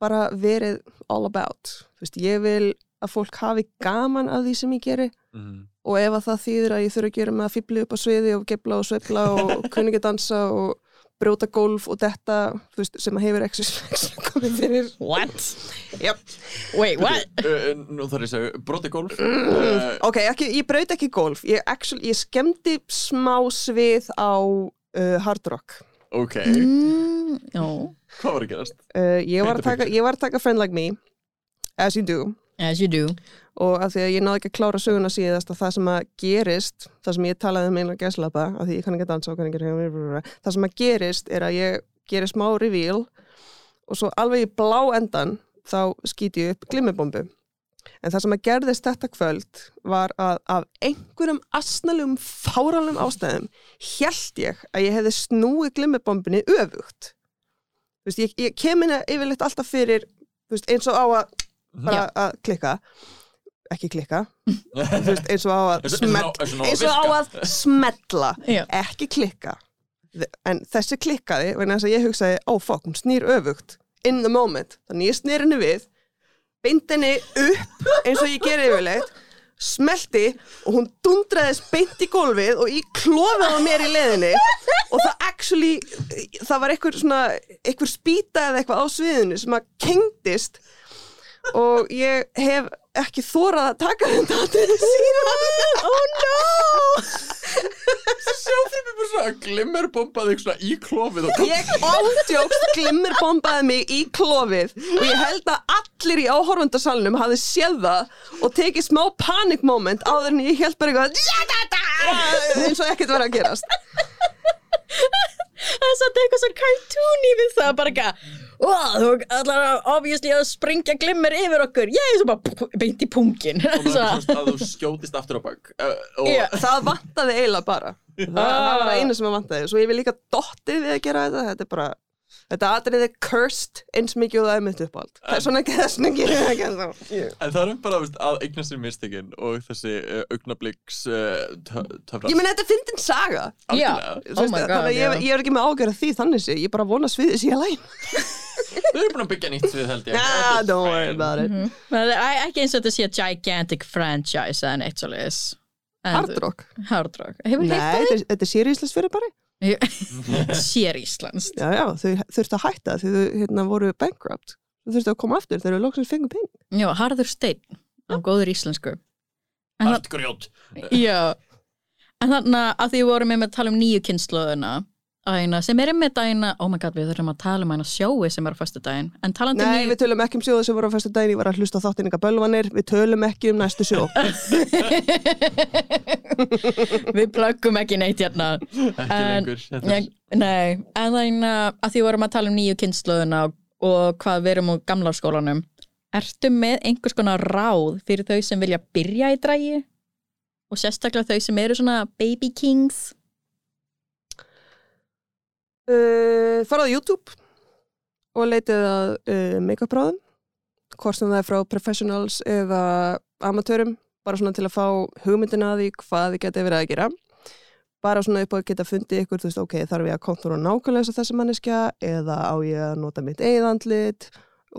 bara verið all about þú veist, ég vil að fólk hafi gaman af því sem ég geri Mhm. og ef að það þýðir að ég þurfa að gera með að fýbli upp á sviði og gefla og sveifla og <laughs> kunningi dansa og brjóta gólf og þetta veist, sem að hefur ekki komið fyrir What? Yep. Wait, what? Uh, Nú þarf ég að segja, broti gólf uh, ok, ekki, ég braut ekki gólf ég, actually, ég skemmti smá svið á uh, hard rock Ok, Mm, hvað var að gerast? uh, ég, var að taka, ég var að taka Friend Like Me as you do. As you do. Og að því að ég náði ekki að klára söguna síðast að það sem að gerist, það sem ég talaði um einlega gæslapa, að því ég kann ekki að dansa og kann ekki að það sem að gerist er að ég gerir smá reveal og svo alveg í blá endan þá skýti ég upp glimmibombu en það sem að gerðist þetta kvöld var að af einhverjum asnalegum fáranlegum ástæðum held ég að ég hefði snúið glimmibombunni öfugt. Þú veist, ég, ég kem henni yfirleitt alltaf fyrir þú veist, eins og á að bara að klikka. Ekki klikka. <laughs> Þú veist, eins og á að Eins og- smell eins og- á að smetla Já. ekki klikka. En þessi klikkaði vegna þess að ég hugsaði, ó fokk, hún snýr öfugt in the moment, þannig ég snýr henni við beint henni upp eins og ég gerði yfirleitt smelti og hún dundraðist beint í gólfið og klofið á mér í leðinni og það actually það var einhver svona einhver spýta eða eitthvað á sviðinu sem að kengdist. Og ég hef ekki þórað að taka þetta til síðan <laughs> oh no <laughs> Sjá fyrir mig bara svona glimmerbombaði eitthvað svona í klófið og Ég ándjókst glimmerbombaði mig í klófið og ég held að allir í áhorfundarsalunum hafi séð það og tekið smá panic moment áður en ég held bara eitthvað eins og ekkert var að gerast. Það er satt eitthvað svo cartoony við það bara oh, þú ætlar að obviously að springja glimmer yfir okkur. Ég er svo bara beint í pungin og það er <laughs> þú skjótist aftur á bak. Uh, og Já. Það vantaði eiginlega bara. Það, það var það einu sem að vantaði. Svo ég vil líka dottið við að gera þetta. Þetta er bara Þetta atriði er cursed eins mikið og það er mitt uppáld Það er svona ekki þess að gera það ekki ennþá. En það er bara veist, að eigna sér mistökin og þessi uh, augnabliks uh, töfra Ég meni þetta er fyndin saga. Já, Algjörlega. Þú oh my veist, god Þannig að ég, ég er ekki með ágjörð því þannig sé Ég. Bara vona sviðið sé að læn <laughs> Við erum búin að byggja nýtt við held ég. Nah, don't worry about it. Það er ekki eins og þetta sé gigantic franchise eða neitt svo leiðis Hard rock. Hard rock. Hefur Nei, heitt þetta er, þetta er sérýslis fyrir bara <laughs> það? Sér Íslands Já, já, þau þurftu að hætta því þau hérna, voru bankrupt. Þau þurftu að koma aftur þegar þau loksins fengu pening. Já, harður steinn á góður íslensku. En það, Allt grjót. Já. En þannig að því við vorum með að tala um nýju kynnslóðuna Æna, sem er með dæna, oh my god, við þurfum að tala um hæna sjói sem er á föstu daginn En talandi um Nei, nýju við tölum ekki um sjóðu sem voru á fyrstu daginn Ég var að hlusta á þáttinninga bölvanir Við tölum ekki um næstu sjó. <laughs> Við plöggum ekki neitt hérna. Ekki En- lengur er- Ég, Nei, en þannig að því vorum að tala um nýju kynnslóðuna og, og hvað við erum úr gamla skólanum. Ertu með einhvers konar ráð fyrir þau sem vilja byrja í drægi og sérstaklega þau sem eru svona baby kings uh, Farðu á YouTube Og leitið að uh, make-up ráðum Hvort sem það er frá professionals eða amatörum Bara svona til að fá hugmyndina að því hvað þið geti verið að gera. Bara svona upp á að geta fundið ykkur, þú veist, ok, þarf ég að kontúra nákvæmlega þess að þessi manneskja eða á ég að nota mitt eigðandlit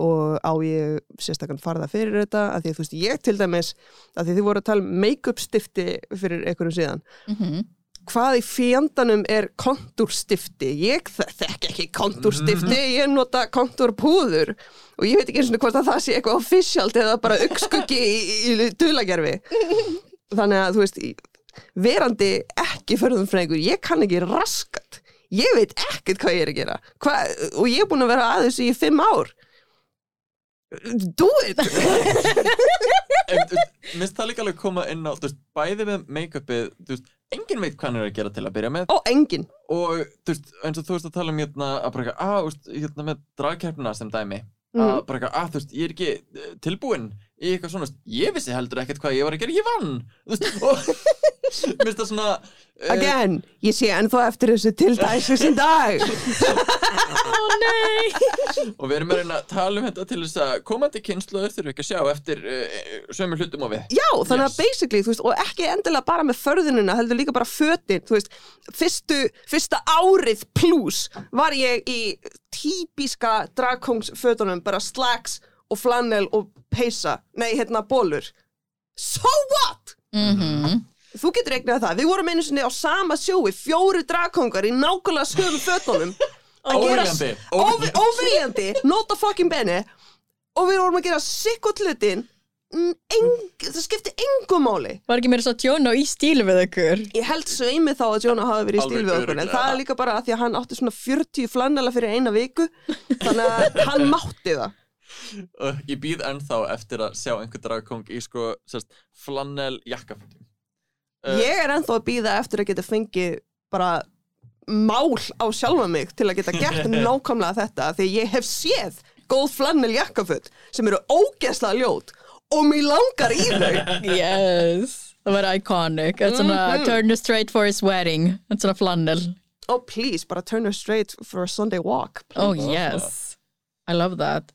og á ég sérstakann farða fyrir þetta, að því að þú veist, ég til dæmis, að því þið voru að tala um make-up stifti fyrir einhverjum síðan. Mm -hmm. Hvað í fjandanum er kontúrstifti? Ég þe- þekki ekki kontúrstifti, ég nota kontúrpúður og ég veit ekki eins og hvort að það sé eitthvað officialt eða bara augskuggi í, í, í dulagerfi. Þannig að, þú veist, verandi ekki förðum frægur, ég kann ekki raskat. Ég veit ekkert hvað ég er að gera. Hva, og ég er búin að vera að þessu í fimm ár. Do it! Minnst það líka alveg koma inn á veist, Bæði með make-upið þú veist, Engin veit hvað hann er að gera til að byrja með. Ó, engin. Og þú veist, eins og þú veist að tala um hérna, að bara, eitthvað, að, þú veist, hérna með dragkeppnina sem dæmi. Að bara eitthvað, að þú veist, ég er ekki eh, tilbúinn í eitthvað svona, ég vissi heldur ekkert hvað ég var að gera, ég vann. Þú veist, og mér finnst það svona eh, Again, ég sé ennþá eftir þessu til dæsis í dag Ó nei og við erum að reyna að tala um þetta til þess að komandi kynsluður þurfi ekki að sjá eftir uh, sömu hlutum og við Já, þannig Yes. að basically, þú veist, og ekki endilega bara með förðunina, heldur líka bara fötin, þú veist, fyrstu, fyrsta árið plus var ég í típiska dragkongsfötunum, bara slacks og flannel og peysa, nei, hérna, bólur. So what? Mhm. Þú getur eignað það, við vorum einu sinni á sama sjói, fjóri dragkongar í nákvæmlega sömu fötunum. <laughs> að Óviljandi, Óvi- Óviljandi, nota fucking benni, og við vorum að gera sikkot hlutin, eng, það skipti engu máli. Var ekki meira svo tjóna í stíl við ykkur? Ég held sveimi þá að Jonah hafi verið í stíl við okkur en það er líka bara að því að hann átti svona 40 flannela fyrir eina viku þannig að <laughs> hann mátti það. Ég býð ennþá eftir að sjá einhver dragkong í sko flannel jakkafötum Ég er ennþá að býða eftir að geta fengið bara mál á sjálfa mig til að geta gert <laughs> nákvæmlega þetta því ég hef séð góð flannel jakkaföt sem eru ógeðslega ljót og mér langar í þau. <laughs> Yes Það var iconic. Þetta er svona Mhm. turn her straight for his wedding. Þetta er svona flannel. Oh please, bara turn her straight for a Sunday walk Oh yes. I love that.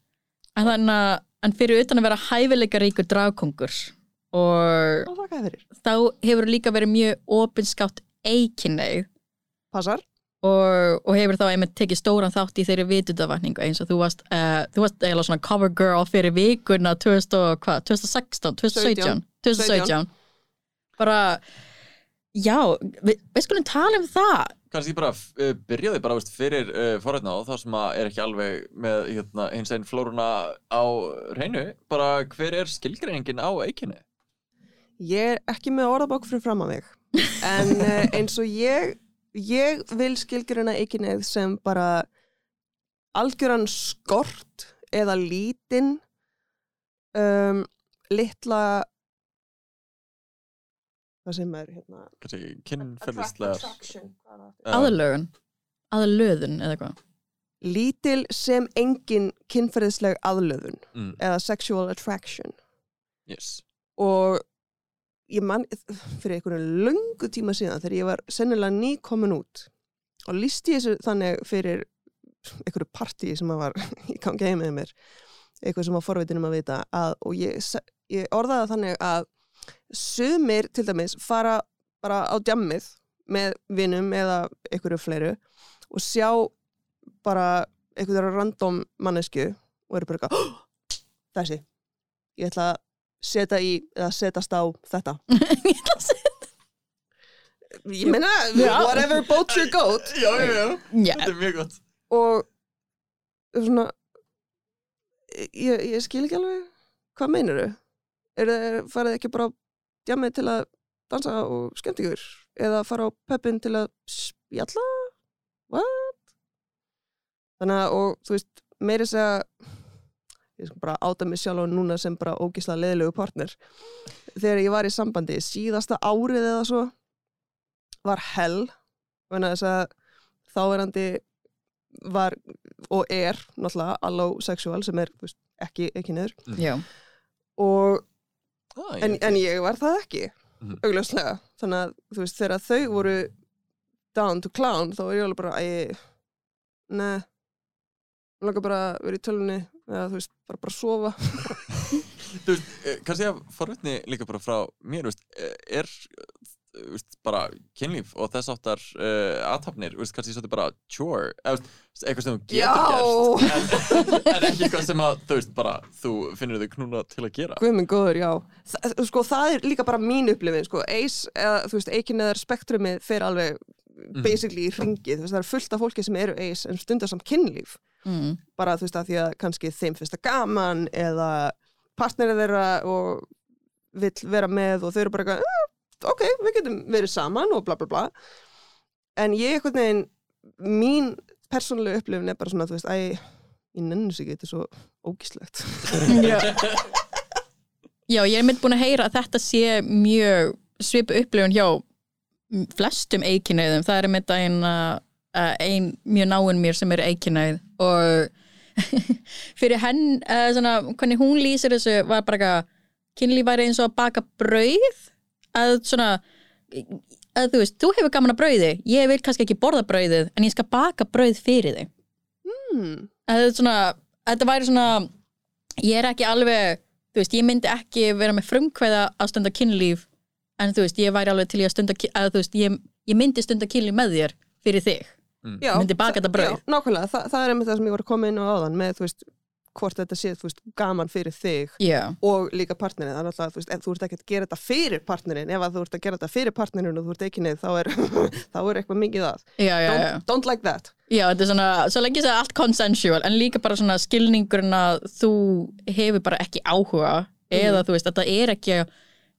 En þannig að fyrir utan að vera hæfileika ríkur dragkongur og þá hefur líka verið mjög opinskátt eikinneið Passar. Og, og hefur þá einmitt tekið stóran þátt í þeirri vitundavakningu eins og þú varst, uh, þú varst eiginlega svona cover girl fyrir vikuna 2000, og hvað, 2016, 2017 2017 bara já, við, við skulum tala um það. Kannski bara uh, byrjaði bara veist, fyrir uh, forrætna og það sem að er ekki alveg með hérna, hins einn flóruna á reynu bara hver er skilgreiningin á eikinni? Ég er ekki með orðabók fyrir fram að mig en uh, <laughs> eins og ég ég vil skilgjöruna eikinnið sem bara algjöran skort eða lítinn um, litla hvað sem er hérna? Hvað er það? uh, aðlögun, aðlöðun eða eitthvað lítil sem engin kynferðisleg aðlöðun mm, eða sexual attraction. Yes. og ég man fyrir einhverju löngu tíma síðan þegar ég var sennilega ný komin út og lísti þessu þannig fyrir einhverju partí sem var <laughs> í gangi heim með mér eitthvað sem að forvitinum að vita að, og ég, ég orðaði þannig að sumir til dæmis fara bara á djammið með vinum eða einhverju fleiru og sjá bara einhverju random mannesku og eru bara eitthvað "Oh, <gasps> þessi, ég ætla að setja í eða setjast á þetta <laughs> Ég ætla að segja- ég meina, Já. whatever boat your goat <laughs> já, já, já, Já, þetta er mjög gott og svona ég, ég skil ekki alveg hvað meinar þau? Er það farið ekki bara á djamið til að dansa og skemmt ykkur? Eða fara á peppin til að spjalla? What? Þannig að, og þú veist, meiri segja ég skal bara áta mig sjálf á núna sem bara ógislega leðilegu partner. Þegar ég var í sambandi síðasta árið eða svo var hell. Vegna þess að þáverandi var og er náttúrulega allosexual sem er veist, ekki, ekki neður já, og, ah, en, en ég var það ekki Mhm. augljóslega. Þannig að þú veist þegar þau voru down to clown þá var ég alveg bara æ, neð ég langar bara að vera í tölunni eða þú veist, bara bara sofa <laughs> þú veist, eh, kannski að forvitni líka bara frá mér, þú veist, eh, er eh, þú veist, bara kynlíf og þess áttar uh, aðtapnir, þú veist, kannski svolítið bara chore, eða eitthvað sem þú Já. getur gert en, en ekki eitthvað sem að, þú veist, bara þú finnur þau knúna til að gera Guð minn góður, já. Þa, sko, það er líka bara mín upplifin, sko. Ace, eða, þú veist, eikin eða spektrumið fer alveg basically í ringið. Þú veist, það er fullt af fólki sem eru ace en stundar samt kynlíf. Mm. Bara, þú veist, að því að kannski þeim finnst það gaman eða partnerið þeirra og vill vera með og þau eru bara eitthvað, "Eh, ok, við getum verið saman og bla bla bla. En ég einhvern veginn, mín persónulega upplifin er bara svona, þú veist, æ, ég nenni sig er svo ógíslegt. <laughs> já. já, ég er mynd búin að heyra að þetta sé mjög svipu upplifun hjá flestum eikinauðum, það er mynd ein, uh, ein mjög náinn mér sem er eikinauð og <laughs> fyrir henn uh, svona, hvernig hún lýsir þessu var bara eitthvað kynlíf væri eins og að baka brauð. Að svona að þú veist, þú hefur gaman að brauði. Ég vil kannski ekki borða brauðið en ég skal baka brauð fyrir þig. Hmm. að þetta, svona, að þetta væri svona ég er ekki alveg þú veist, ég myndi ekki vera með frumkvæða að stunda kynlíf en þú veist, ég væri alveg til að stunda að þú veist, ég, ég myndi stunda kynlíf með þér fyrir þig Já, Myndi baka þetta brauð. Já, nákvæmlega, Þa, það er einmitt það sem ég var að koma inn á áðan með, þú veist, hvort þetta sé, þú veist, gaman fyrir þig já, og líka partnerinn, það er alltaf, þú veist, ef þú ert ekki að gera þetta fyrir partnerinn, ef að þú ert að gera þetta fyrir partnerinn og þú ert ekki neð, þá er, <laughs> þá er eitthvað mikið að. já, já, já. Don't, don't like that. Já, þetta er svona, svo lengi það er allt consensual en líka bara svona skilningurinn að þú hefur bara ekki áhuga eða þú veist, þetta er ekki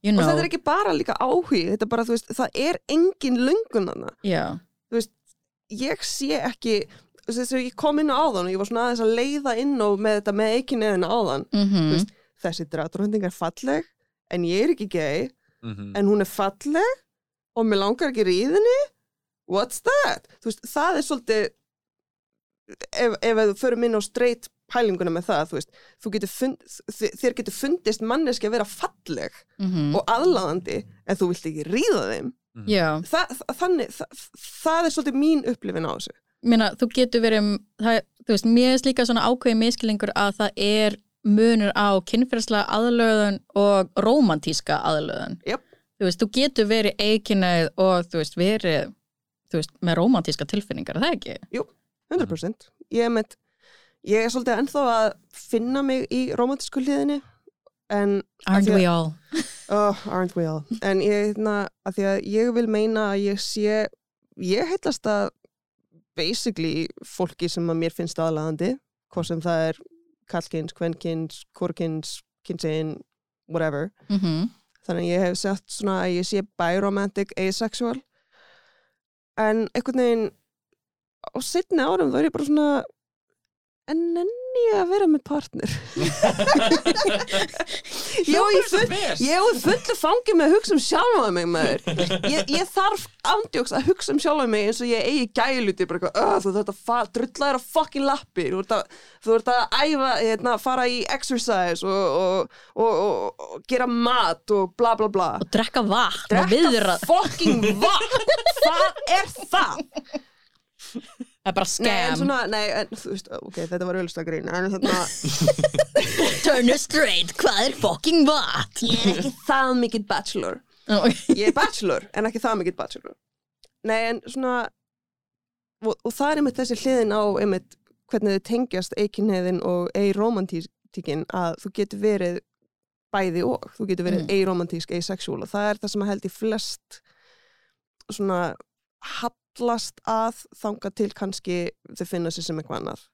you Og know, þetta er ekki bara líka áhugi, þetta er bara, þú veist, það er engin Þú veist, ég sé ekki, þú veist, þess að ég kom inn á áðan og ég var svona aðeins að leiða inn á með þetta með ekki neðina áðan. mm Þú veist, þessi drátturhunding er falleg, en ég er ekki gay, Mhm. en hún er falleg og mér langar ekki ríðinni what's that? Þú veist, það er svolítið ef, ef þú förum inn á straight pælinguna með það, þú veist, þú getur fund, þér getur fundist manneski að vera falleg mm og aðlaðandi en þú vilt ekki ríða þeim já Þa, þa- þannig, það, það er svolítið mín upplifin á þessu Meina, þú getur verið það, þú veist, mér er líka svona ákveðið miskilingur að það er munur á kynferðslega aðlöðun og rómantíska aðlöðun Jöp. þú veist, þú getur verið eikinnað og þú veist, verið þú veist, með rómantíska tilfinningar, er það ekki? 100% ég er, með, ég er svolítið ennþá að finna mig í romantísku hliðinni en Aren't we all? Oh, aren't we all? En ég, hérna, að því að ég vil meina að ég sé, ég heillast að basically fólki sem að mér finnst aðlaðandi, hvort sem það er kallkins, kvenkins, korkins, kynsegin, whatever. Mm Þannig að ég hef sett svona að ég sé biromantic, asexual. En einhvern veginn á setni árum þá er ég bara svona en nenni ég að vera með partner. <laughs> Ég full, Ég hef fullu fangi með að hugsa um sjálfa mig maður. Ég, ég þarf ándjóks að hugsa um sjálfa mig eins og ég eigi gæluti bara eitthvað, "Ugh, þú þarf að fa- drulla þér á fucking lappi þú ert að, æfa hérna, fara í exercise og, og, og, og, gera mat og bla bla bla Og drekka vatn og viðra Drekka fucking vatn <laughs> Hvað er það? Það er bara Nei, en svona, nei, en, þú veist, ok, þetta var auðvitað grín en þarna, <laughs> Turn it straight, hvað er fucking vatn? ég er ekki það mikill bachelor. Ég er bachelor en ekki það mikill bachelor. Nei en svona og, og það er einmitt þessi hliðin á einmitt hvernig þið tengjast eikinniðin og eiromantíkin að þú getur verið bæði og. Þú getur verið Mm. eiromantísk, asexual og það er það sem að held í flest svona hallast að þanga til kannski þau finna sér sem eitthvað annað.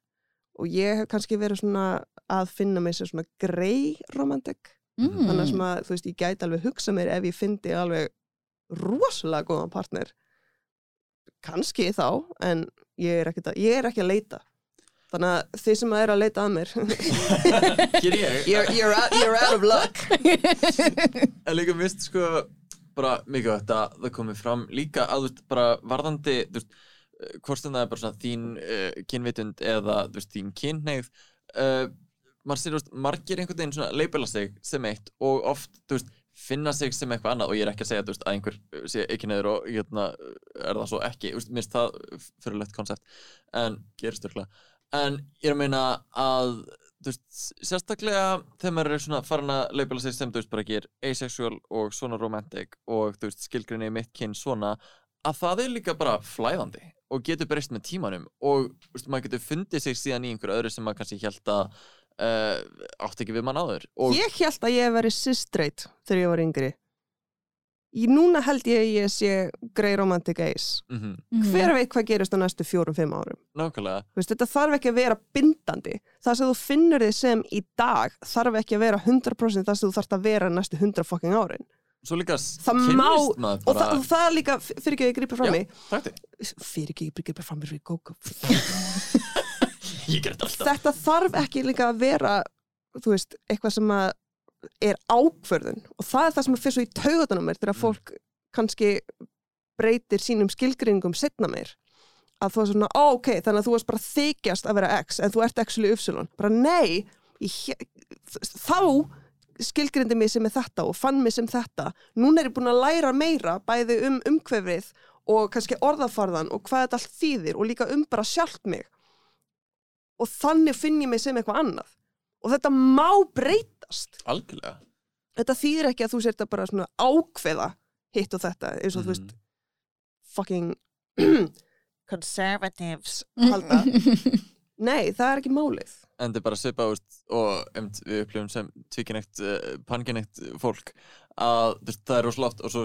Og ég hef kannski verið svona að finna mig sem svona grey romantik Mm. þannig að sem að, þú veist, ég gæti alveg hugsa mér ef ég fyndi alveg rosalega góðan partner. Kannski þá, en ég er ekki að, ég er ekki að leita. Þannig að þið sem er að leita að mér. <laughs> You're, you're, out, you're out of luck. En líka mist sko bara mikið þetta að það komi fram. Líka að þú veist bara varðandi þú veist, eh, hvort sem það er bara svona þín uh, kynvitund eða þú veist þín kynneið uh, maður sér þú veist margir einhvern veginn svona leipela sig sem eitt og oft þú veist finna sig sem eitthvað annað. Og ég er ekki að segja veist að einhver sé ekki neður og hérna er það svo ekki, finnst það fyrirlegt konsept en gerist örgulega en ég er að meina að veist, sérstaklega þegar maður er svona farin að leipila sig sem þú veist bara ekki er asexual og svona romantic og þú veist skilgrinni mitt kyn svona að það er líka bara flæðandi og getur breyst með tímanum og veist, maður getur fundið sig síðan í einhver öðru sem maður kannski held að uh, átti ekki við mann áður og ég held að ég hef verið cis-straight þegar ég var yngri ég, núna held ég að ég sé grey romantic ace. Mm hver veit hvað gerist á næstu fjórum-fimm árum? Veist, þetta þarf ekki að vera bindandi. Það sem þú finnur þið sem í dag þarf ekki að vera 100% það sem þú þarfst að vera næstu 100 fucking árin. svo líka Það má, og, það, bara og það er líka, fyrir ekki að ég grípa fram þig, fyrir ekki að ég grípa fram í fyrir góku. <laughs> ég ger þetta alltaf. Þetta þarf ekki líka að vera, þú veist, eitthvað sem að er ákvörðun og það er það sem er fyrir svo í taugatunum mér þegar fólk kannski breytir sínum skilgringum setna meir. Að þú er svona, ó, ok, þannig að þú varst bara þykjast að vera X en þú ert actually Y. Bara nei, ég, þá skilgrindi mig sem er þetta og fann mig sem þetta. Núna er ég búin að læra meira bæði um umhverfið og kannski orðafarðan og hvað þetta allt þýðir og líka um bara sjálft mig. Og þannig finn ég mig sem eitthvað annað. Og þetta má breytast algjörlega. Þetta þýðir ekki að þú sért að bara svona ákveða hitt og þetta eins og þú veist fucking <clears throat> conservatives halda. <laughs> nei, það er ekki málið. En þetta er bara svipa úst, og um, við upplifum sem tvíkinægt, uh, panginægt fólk að veist, það er rosalóft og svo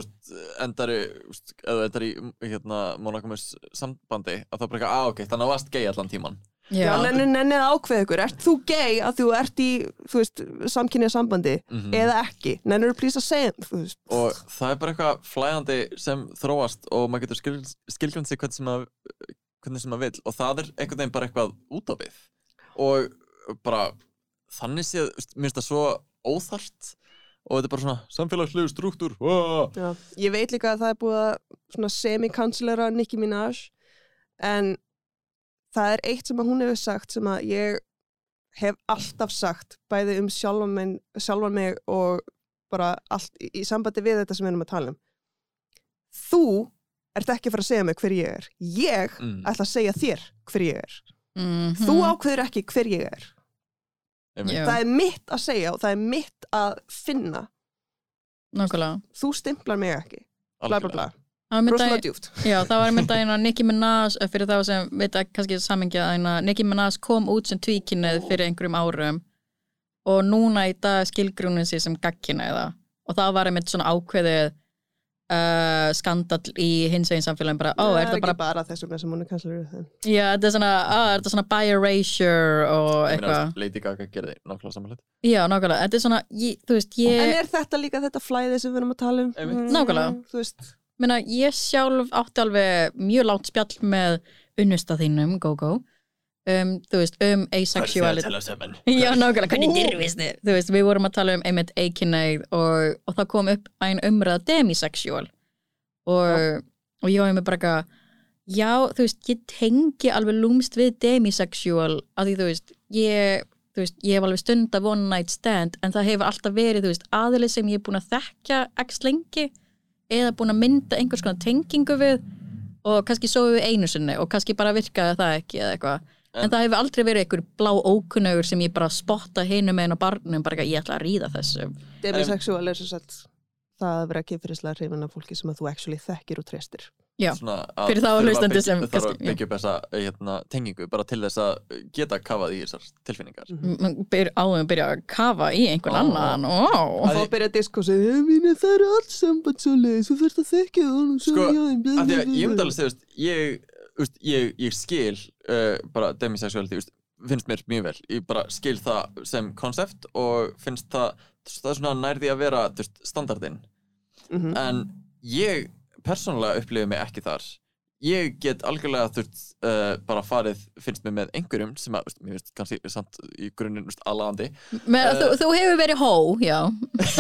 endar eða endar í hérna, monogamus sambandi að það er bara eitthvað, að ok, þannig að þú varst gay allan tíman Já, nenni, nenni að ákveða ykkur, ert þú gay að þú ert í, þú veist, samkynja sambandi Mhm. eða ekki, nennir þú plís að segja þú veist, og það er bara eitthvað flæðandi sem þróast og maður getur skil, skilgjönd sig hvernig sem, að, hvernig sem maður vill. Og það er einhvern veginn bara eitthvað út á við. Og bara þannig séð, mér finnst það svo óþart og þetta er bara svona samfélagslegu struktúr. Já. ég veit líka að það er búið að svona semi-kanslera Nicki Minaj en það er eitt sem að hún hefur sagt sem að ég hef alltaf sagt bæði um sjálfan mig, sjálfan mig og bara allt í, í sambandi við þetta sem við erum að tala um. Þú ert ekki að fara að segja mig hver ég er. Ég Mm. ætla að segja þér hver ég er. Mhm. þú ákveður ekki hver ég er. Já. það er mitt að segja og það er mitt að finna. Nákvæmlega. Þú stimplar mig ekki. Bla bla bla, Það að- djúft Já, það var mynd að Nicki Minaj eh, fyrir þá sem veit að kannski samengja að eina Nicki Minaj kom út sem tvíkinnið fyrir einhverjum árum og núna í dag skilgrúnin sér sem gagkinnið og það var einmitt svona ákveðið uh, skandall í hins veginn samfélagin bara, ó, það er ekki bara bara þessum sem hún er þenn já, þetta er svona, á, er þetta svona bi erasure og eitthvað. Lady Gaga gerði nákvæmlega samanlega Já, nákvæmlega, þetta er svona, ég, þú veist, en ég er þetta líka þetta flæði sem við erum að tala um? Einmitt. Mm, Nákvæmlega. þú veist, meina, ég sjálf átti alveg mjög látt spjall með unnusta þínum, go-go um, þú veist, um asexuality <laughs> Já, nákvæmlega, hvernig dyrfist þið? Þú veist, við vorum að tala um einmitt eikinneið og, og það kom upp einn umræða demisexual. Og, og ég var með bara eitthvað já, þú veist, ég tengi alveg lúmst við demisexual að því, þú veist, ég þú veist, ég hef alveg stund af one night stand en það hefur alltaf verið, þú veist, aðlið sem ég er búin að þekkja x lengi eða búin að mynda einhvers konar tengingu við og kannski svo við einu sinni og kannski bara virkaði það ekki eða eitthvað. En, En- það hefur aldrei verið einhver blá ókunnugur sem ég bara spotta hinum meginn á barnum bara ekki, ég ætla að ríða þessu. Demisexual er svo sett það að vera kynfyrirslega hrifin af fólki sem að þú actually þekkir og treystir Já, Fyrir þá að hlustandi sem þarf að byggja upp þessa hérna, tengingu bara til þess að geta kafað í þessar tilfinningar M- byr, áður að byrja að kafa í einhvern Ó. annan ó. og Að þá byrja "Hey, mínu, það eru allt samband svo leið þú þurft að þekkja það Sko, að því að ég myndi alveg veist, ég, ég, ég skil uh, bara demisexuality, finnst mér mjög vel ég bara skil það sem konsept og finnst það, það er svona nærði að vera standardinn Mhm. en ég persónulega upplifi mig ekki þar. Ég get algjörlega þurft uh, bara farið, finnst mér með einhverjum sem að, veist, mér finnst kannski samt í grunninn veist, aðlandi Með, þú, þú hefur verið hó, já.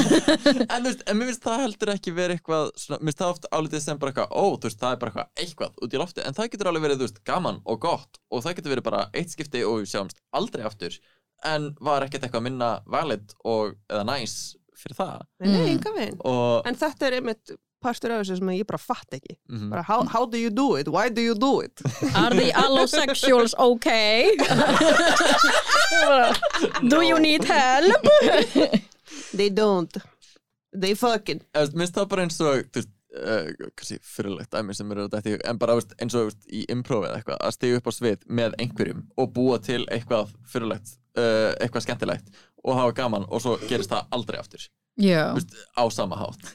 <laughs> En, veist, en mér finnst það heldur ekki verið eitthvað svona, mér finnst það oft álítið sem bara eitthvað ó, þú veist, það er bara eitthvað, eitthvað út í lofti en það getur alveg verið, þú veist, gaman og gott og það getur verið bara eitt skipti og við sjáumst aldrei aftur. En var ekkert eitthvað minna valid og eða næs fyrir það. Nei, Mm. og en þetta er einmitt partur af þessu sem ég bara fatt ekki. Mhm. bara, how, how do you do it, why do you do it? Are the allosexuals okay? Do you need help? they don't. They fucking. Finnst það bara eins og uh, fyrirlegt dæmi sem eru þetta en bara veist, eins og veist, í improv eða eitthvað að stiga upp á svið með einhverjum og búa til eitthvað fyrirlegt uh, eitthvað skemmtilegt og hafa gaman og svo gerist það aldrei aftur. Þú veist, á sama hátt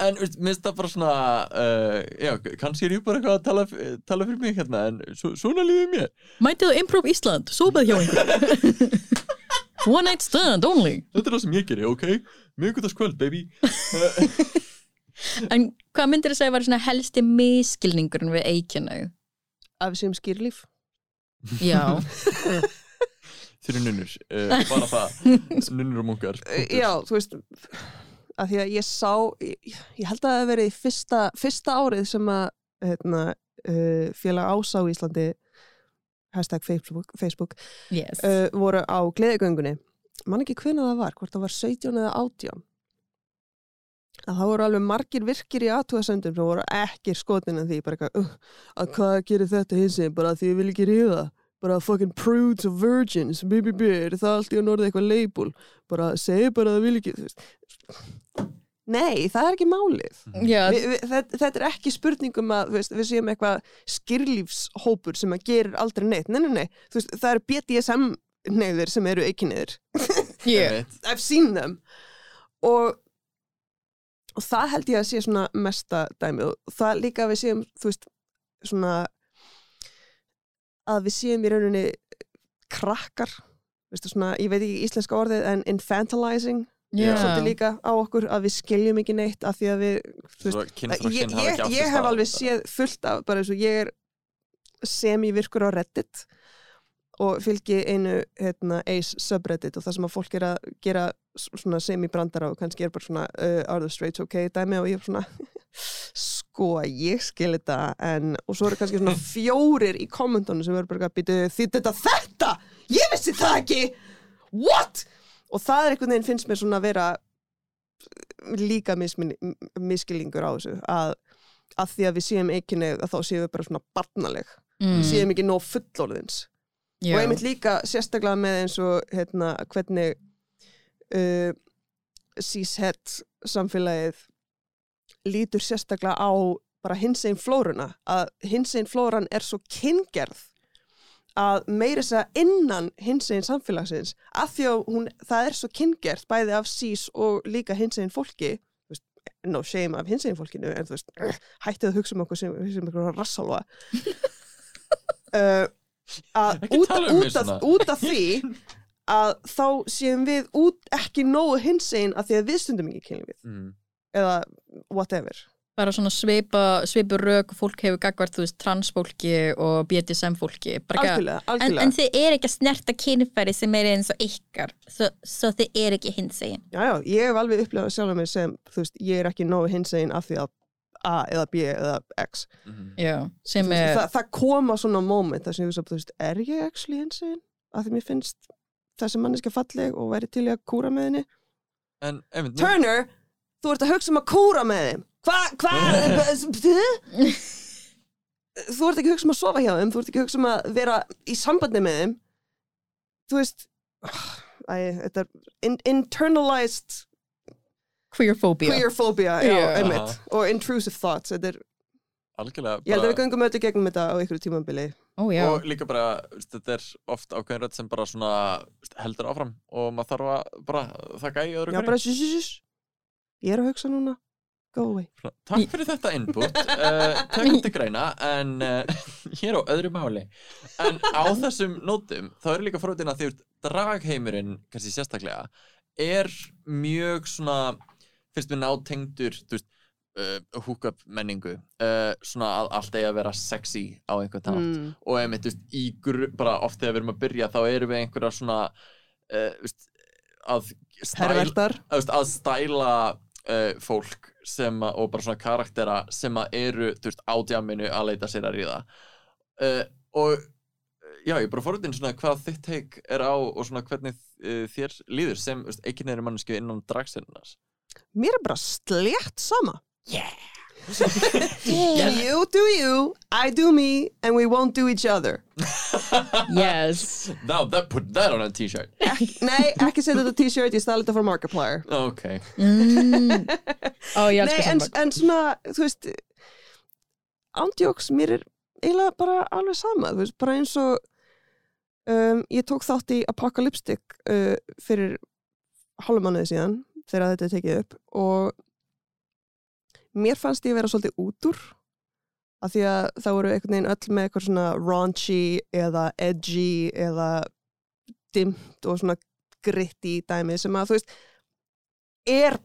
en veist, mér finnst það bara svona uh, já, kannski er ég bara eitthvað að tala, tala fyrir mig hérna en svo, svona líður mér. Mætið á Improv Ísland, sópað hjá einhver <laughs> One night stand only. Þetta er það sem ég gerir, ok? Miðgutaskvöld, baby. <laughs> En hvað myndir þið segja var svona helsti miskilningurinn við eikinu? af sem skýrlíf. Já, <laughs> fyrir nunnur, uh, bara það. Nunnur og munkar já, þú veist að því að ég sá ég, ég held að það hafi verið fyrsta, fyrsta árið sem að hérna, uh, félag ásá í Íslandi hashtag Facebook, Facebook yes. uh, voru á gleðigöngunni. Man ekki hvenær það var, hvort það var 17 eða 18 að það voru alveg margir virkir í aðtúðasöndum sem voru ekki skotin en því bara uh, að hvað gerir þetta hins bara því ég vil ekki ríða bara fucking prudes og virgins er það allt í að norða eitthvað label? Bara segi bara að það vil ekki nei, það er ekki málið. Já, Vi, vi, þetta, þetta er ekki spurningum að þú veist, við séum eitthvað skýrlífshópur sem að gerir aldrei neitt. Nei, nei, nei, þú veist, það eru BDSM neyðir sem eru ekki neyðir. Ég, Einmitt. I've seen them. Og, og það held ég að sé svona mesta dæmi og það líka að við séum þú veist, svona að við séum í rauninni krakkar veistu, svona, ég veit ekki íslenska orðið en infantilizing já. svolítið líka á okkur að við skiljum ekki neitt af því að við Svo ég, hafi ég, sér ég hef alveg séð fullt af bara eins og ég er semi-virkur á Reddit og fylgi einu hérna, Ace subreddit og það sem að fólk er að gera s- svona semi-brandara og kannski er bara svona uh, are the straights okay dæmi og ég er svona sko ég skil þetta en og svo eru kannski svona <laughs> fjórir í kommentunum sem verður bara að býta því þetta þetta? Ég vissi það ekki! What? Og það er einhvern veginn finnst mér svona að vera líka mismin, miskilingur á þessu að, að því að við séum ekki nefn að þá séum við bara svona barnaleg. Mm, við séum ekki nóg fullorðins. Já. og einmitt líka sérstaklega með eins og hérna, hvernig uh, síshet samfélagið lítur sérstaklega á bara hins einn flóruna að hins einn flóran er svo kyngerð að meira þess að innan hins einn samfélagsins að því að hún, það er svo kyngerð bæði af sís og líka hins einn fólki no shame af hins einn fólkinu en þú veist, hættið að hugsa um okkur sem, sem eitthvað rassalva uh, <laughs> að út, um út, svona. út af því að þá séum við út ekki nógu hins einn að því að við stundum ekki kynlífið Mm. Eða whatever. Bara svona svipa, svipu rök fólk hefur gagvart, þú veist, transfólki og BDSM fólki. Að- algjörlega, En, algjörlega. en þið er ekki að snerta kynfæri sem er eins og ykkar. Svo, svo þið er ekki hinsegin. Já, já, ég hef alveg upplifað sjálf mig sem þú veist, ég er ekki nógu hins einn af því að A eða B eða X. Mhm. já, sem veist, er það, það koma svona moment þar sem ég hugsa, þú veist, er ég actually hins einn af því mér finnst þessi manneska falleg og væri til í að kúra með henni. En einmitt, nú, Turner, þú ert að hugsa um að kúra með þeim. Hvað, hvað <laughs> Þú ert ekki að hugsa um að sofa hjá þeim Þú ert ekki að hugsa um að vera í sambandi með þeim. Þú veist Æ, þetta er in, internalized queerphobia queerphobia já, Já. einmitt, og intrusive thoughts þetta er, algjörlega ég held að við bara, göngum öllu gegnum þetta á einhverju tímabili. Ó já, og líka bara, þetta er oft ákveðin rödd sem bara svona heldur áfram og maður þarf að bara þakka í öðru já, hverju. bara shush, shush, shush. Ég er að hugsa núna. Go away. Svona, Takk fyrir þetta input, uh, <laughs> tökum til greina en uh, <laughs> hér á öðru máli. En á þessum nótum þá er líka frótin að því að dragheimurinn kannski sérstaklega er mjög svona finnst mér nátengdur uh, hookup menningu. Uh, svona að allt eigi að vera sexy á einhvern tátt mm. og þú veist, í gru, bara oft þegar við erum að byrja þá erum við einhverja svona að stæla að stæla uh, fólk sem að, og bara svona karaktera sem að eru, þú veist, á djáminu að leita sér að ríða. Uh, og uh, já, ég er bara fórhundin svona hvað þitt teik er á og svona hvernig þér líður sem, þú veist, ekki neður mannsku innan dragsendunas mér er bara slétt sama you do you, I do me and we won't do each other. <laughs> Yes. Now, that, put that on a t-shirt. <laughs> Nei, ekki setja þetta t-shirt, ég stæði þetta for Markiplier. Ok, mm. ó ég Nei, elskar en, samband. en svona, þú veist ándjóks, mér er eiginlega bara alveg sama, þú veist, bara eins og um, ég tók þátt í Apocalyptic uh, fyrir hálfumánuði síðan þegar þetta er tekið upp og mér fannst ég vera svolítið út úr af því að það voru einhvern veginn öll með eitthvað svona raunchy eða edgy eða dimmt og svona gritti dæmi sem að þú veist er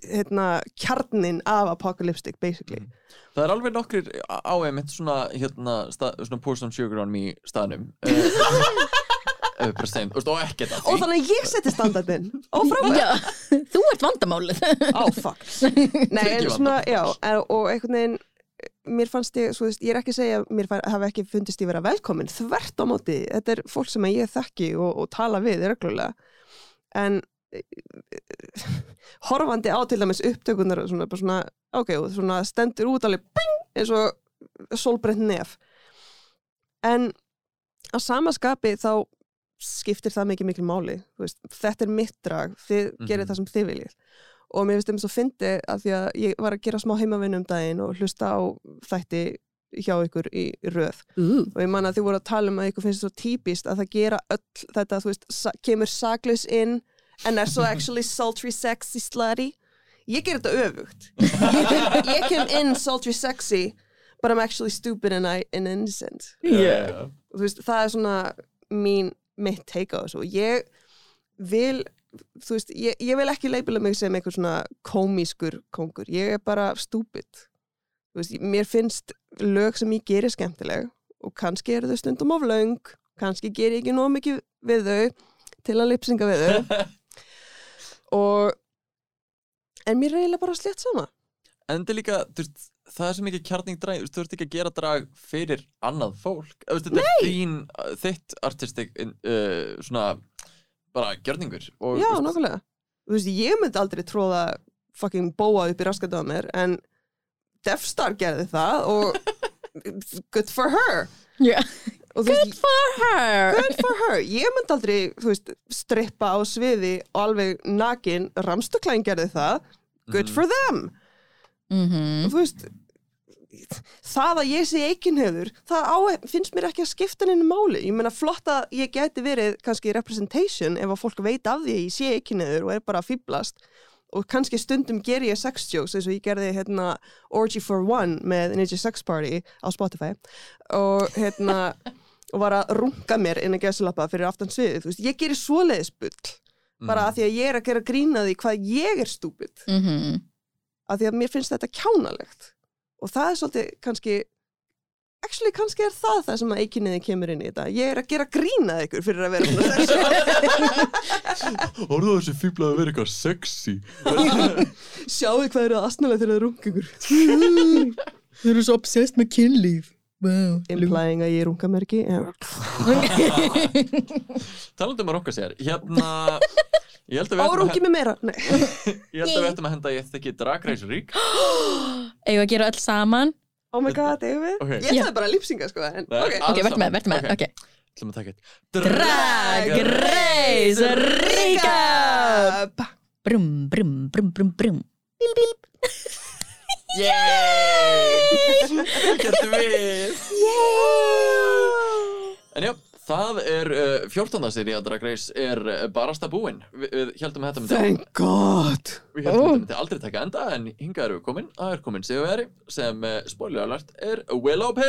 hérna, kjarnin af Apocalyptic basically. Það er alveg nokkrir á einmitt svona, hérna, svona pour some sugar on me staðnum <laughs> veist, og þannig að ég seti standardin og frábært, já, þú ert vandamálið. Fuck. <laughs> Nei, en svona, já, en, og einhvern veginn mér fannst ég, svo ég er ekki að segja mér fær, hafi ekki fundist ég vera velkomin þvert á móti, þetta er fólk sem ég þekki og, og tala við reglulega. En <laughs> horfandi á til dæmis upptökunar svona, bara svona, ok, svona stendur út alveg bing, eins og sólbrent nef. En á sama skapi þá skiptir það mikið mikil máli veist, þetta er mitt drag, þið Mhm. gerir það sem þið viljið. Og mér finnst þeim svo fyndi að því að ég var að gera smá heimavinn um daginn og hlusta á þætti hjá ykkur í röð. Ú, og ég man að þið voru að tala um að ykkur finnst svo típist að það gera öll þetta, þú veist, sa kemur saklaus inn en er svo actually sultry sexy slutty. Ég ger þetta öfugt. Ég kem inn sultry sexy but I'm actually stupid and, I, and innocent. Yeah. og þú veist, það er svona mín, mitt take á þessu og ég vil þú veist, ég, ég vil ekki leipila mig sem einhver svona komískur kongur, ég er bara stúpid. Þú veist, mér finnst lög sem ég gerir skemmtileg og kannski eru þau stundum of löng kannski ger ég ekki nóg mikið við þau til að lipsinga við þau. <laughs> Og en mér er eiginlega bara slétt sama. En þetta er líka, þú veist, það er svo mikið kjarning drag, þú ert ekki að gera drag fyrir annað fólk. Þú veist, þetta er þín, uh, þitt artistik, uh, svona, bara gjörningur. Og, Já, nokkulega. Þú veist, ég myndi aldrei tróða fucking bóa upp í raskatu á mér, en Defstar gerði það og <laughs> good for her. Yeah. Og veist, for her good for her. Ég myndi aldrei, þú veist, strippa á sviði og alveg nakin, Ramstaklæn gerði það, good Mhm. for them. mm Og þú veist, það að ég sé eikinhefur, það á, finnst mér ekki að skipta henni máli. Ég meina flott að ég gæti verið kannski representation ef að fólk veit af því að ég sé eikinhefur og er bara að fýblast og kannski stundum ger ég sex jokes eins og ég gerði hérna Orgy for One með Ninja Sex Party á Spotify. Og hérna <laughs> og var að runga mér inn að gesalappa fyrir aftan sviðið, þú veist, ég gerir svoleiðis bull bara að því að ég er að gera grína því hvað ég er stúpid. -hmm. að því að mér finnst þetta kjánalegt og það er svolítið kannski actually kannski er það það sem að eikinniði kemur inn í þetta ég er að gera grínað ykkur fyrir að vera svona sexual <laughs> Orðu þessi fíbla að vera eitthvað sexy. <laughs> sjáu hvað eru aðsnalega þegar það ykkur Þau eru svo obsessed með kynlíf wow. implying að ég runga mér ekki Já. <laughs> Talandi um að runga sér, hérna, ég held að við Ó, ættum að, rungi mig meira. Nei. <laughs> ég held að, við ættum að henda, ég þekki Drag Race Rík. <gasps> Eigum við að gera öll saman? Oh my god, eigum við? Ok. ég ætlaði bara að lýpsinga sko en, Nei, ok, alls Ok, verður með, saman. verður með, Ok. ok. Ætlum að taka eitt. Drag Race Recap! Brum, brum, brum, brum, brum. Yay! <laughs> Gertum við. En já, það er uh, 14. seri að Drag Race er uh, barasta búinn Vi, Við heldum að þetta myndi thank god Við heldum að þetta myndi aldrei taka enda en hingað erum við komin Það er komin Sigurveri sem, uh, spoiler alert, er Willow Pill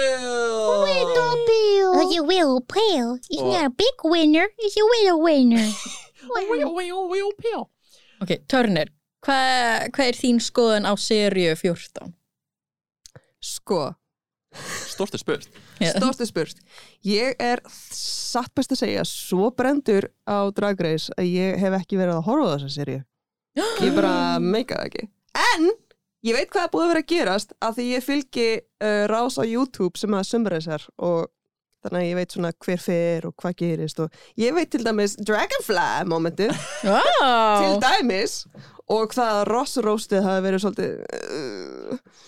Oh, you will pale. It's Oh. not a big winner. It's a little winner. <laughs> Willow, Willow, Willow Pill Ok, Turner, hvað hva er þín skoðun á seríu 14? sko Stort er spurt Stórstu spurt. Ég er satt best að segja svo brendur á Drag Race að ég hef ekki verið að horfa á þessa seríu. <gasps> Ég bara meika það ekki. En ég veit hvað er búið að vera að gerast af því ég fylgi uh, rás á YouTube sem að sumraðisar og þannig að ég veit svona hver fer og hvað gerist og ég veit til dæmis Dragonfly momentu til Wow. dæmis og það að Ross Roastið hafi verið svolítið uh,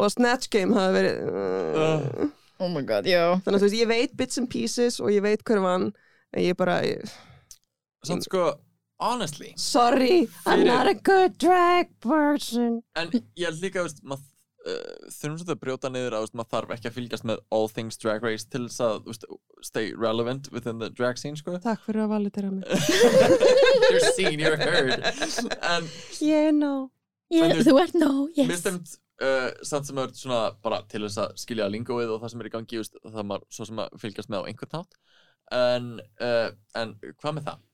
og Snatch Game hafi verið uh, Oh my god, já. þannig að þú veist, ég veit bits and pieces og ég veit hver vann en ég bara, ég, Samt sko, honestly. Sorry I'm not a good drag person. En ég held líka, veist, maður uh, þurfum svolítið að brjóta niður að maður þarf ekki að fylgjast með all things drag race til þess að veist, stay relevant within the drag scene, sko. Takk fyrir að valitera mig. <laughs> You're seen, you're heard. En Ég ná Yeah, þú- þú ert no, yes. mér stemt uh, samt sem er svona bara til þess að skilja lingóið og það sem er í gangi veist, það maður svo sem að fylgjast með á einhvern nátt en, uh, en hvað með það?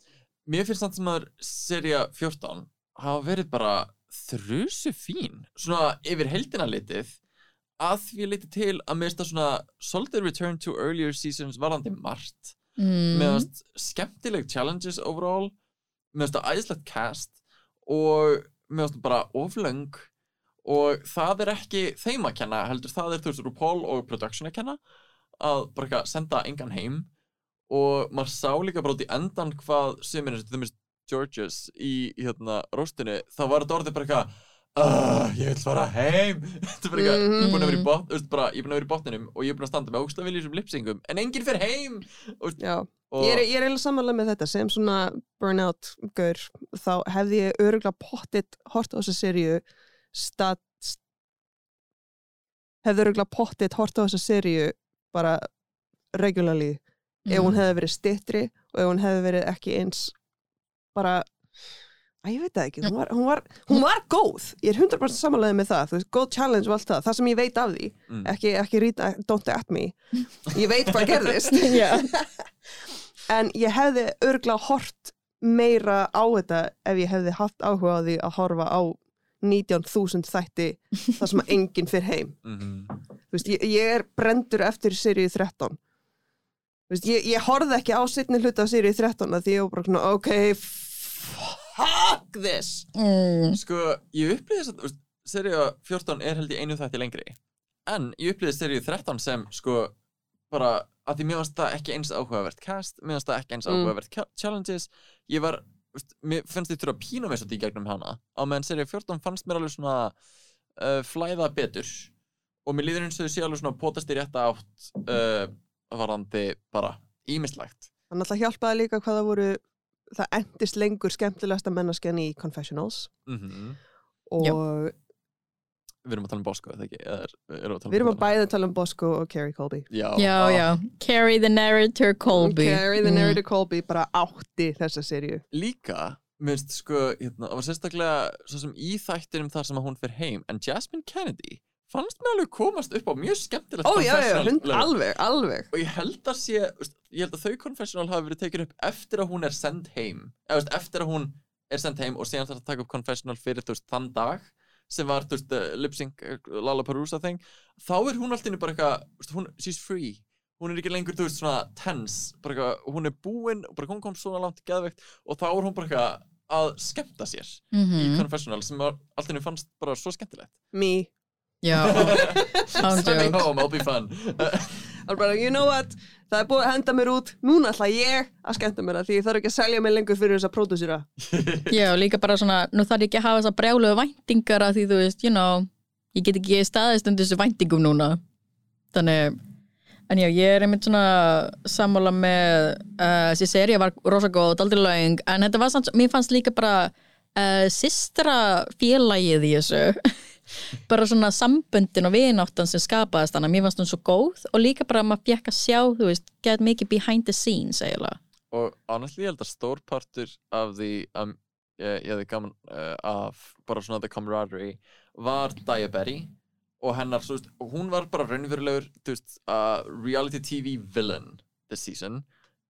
Mér finnst samt sem að seria 14 hafa verið bara þrusu fín svona yfir heldina litið að því litið til að það svona svolítið return to earlier seasons varðandi margt Mm. finnst skemmtileg challenges overall finnst það æðislegt cast og það bara oflöng og það er ekki þeim að kenna heldur það er þú veist RuPaul og production að kenna að bara eitthvað senda engan heim. Og maður sá líka bara út í endan hvað sem er þessi Georges í hérna róstinu þá var þetta orðið bara eitthvað Uh, ég vil fara heim. <laughs> Þetta er bara eitthvað, ég er búin að vera í bot, þú veist, bara, ég er búin að vera í botninum og ég er búin að standa með ógstlega viljusum lipsingum en enginn fer heim. Og, og, ég er, er eiginlega samanlega með þetta sem svona burnout gaur þá hefði ég öruglega pottitt hort á þessa seríu stat hefði öruglega pottitt hort á þessa seríu bara regularly. Ef hún hefði verið stittri og ef hún hefði verið ekki eins bara að ég veit það ekki, hún var, hún var, hún var góð. Ég er 100% samanlega með það, þú veist, góð challenge og allt það, það sem ég veit af því Mm. ekki, ekki read, don't at me. <laughs> Ég veit hvað gerðist. <laughs> En ég hefði örgla hort meira á þetta ef ég hefði haft áhuga á því að horfa á 19.000 þætti þar sem enginn fyrir heim <laughs> Mhm. Þú veist, ég, ég er brendur eftir seríu 13 Þú veist, ég, ég horfði ekki á setni hluta af seríu 13 að því ég var bara svona, ok fuck this Mm. Sko, ég upplýði þess að, þú veist, seríu 14 er held ég einu þætti lengri en ég upplýði seríu 13 sem, sko, bara að því mér fannst það ekki eins áhugavert cast, mér fannst það ekki eins Mm. áhugavert ca- challenges, ég var veist, mér finnst ég þurfa að pína mig svolítið í gegnum hana. Á meðan seríu 14 fannst mér alveg svona uh, flæða betur. Og mér líður eins og þau sé alveg svona potast í rétta átt uh, varandi bara ímislegt Þannig að það hjálpaði líka hvað það voru það endist lengur skemmtilegasta mennasken í Confessionals. Mm og Við erum að tala um Bosco, eða ekki? Er, erum við, að tala um við erum að hana? bæði tala um Bosco og Carrie Colby. Já, Já, ah, já, Carrie the narrator Colby. Carrie the Mm. narrator Colby bara átti þessa serju Líka, minnst sko, hérna, það var sérstaklega svo sem í þættinum þar sem að hún fer heim en Jasmine Kennedy fannst mér alveg komast upp á mjög skemmtilegt Ó já, já, hund, alveg, alveg. Og ég held að sé, ég held að þau confessional hafi verið tekin upp eftir að hún er send heim. Eftir að hún er send heim og síðan þarf að taka upp confessional fyrir þú veist, þann dag sem var þú veist, uh, lip sync uh, Lollapalooza thing þá er hún alltaf bara eitthvað hún, she's free. Hún er ekki lengur, þú veist, svona tense bara eitthvað, hún er búin og bara hún kom svona langt geðveikt og þá er hún bara eitthvað að skemmta sér í Mhm. confessional sem alltaf fannst bara svo skemmtilegt. Me. Ándjók <laughs> home, I'll be fun. Og bara, you know what, það er búið að henda mér út. Núna ætla ég að skemmta mér það því ég þarf ekki að selja mig lengur fyrir þess að pródúsira <laughs> Já, líka bara svona, nú þarf ég ekki að hafa þessar brjáluðu væntingar að því þú veist, you know ég get ekki staðist undir þessu væntingum núna. Þannig en já, ég er einmitt svona sammála með uh, þessi seria var rosa góð, aldrei löng en þetta var samt, mér fannst líka bara uh, systra félagið í þessu. <laughs> Bara svona samböndin og vináttan sem skapaðist þannig, mér fannst hún svo góð og líka bara að maður fekk að sjá, þú veist, get mikið behind the scenes eiginlega. Og honestly ég held að stór partur af því um, ég, hefði gaman uh, af bara svona the camaraderie var Daya Berry og hennar, svo, veist, hún var bara raunverulegur þú veist, uh, reality TV villain this season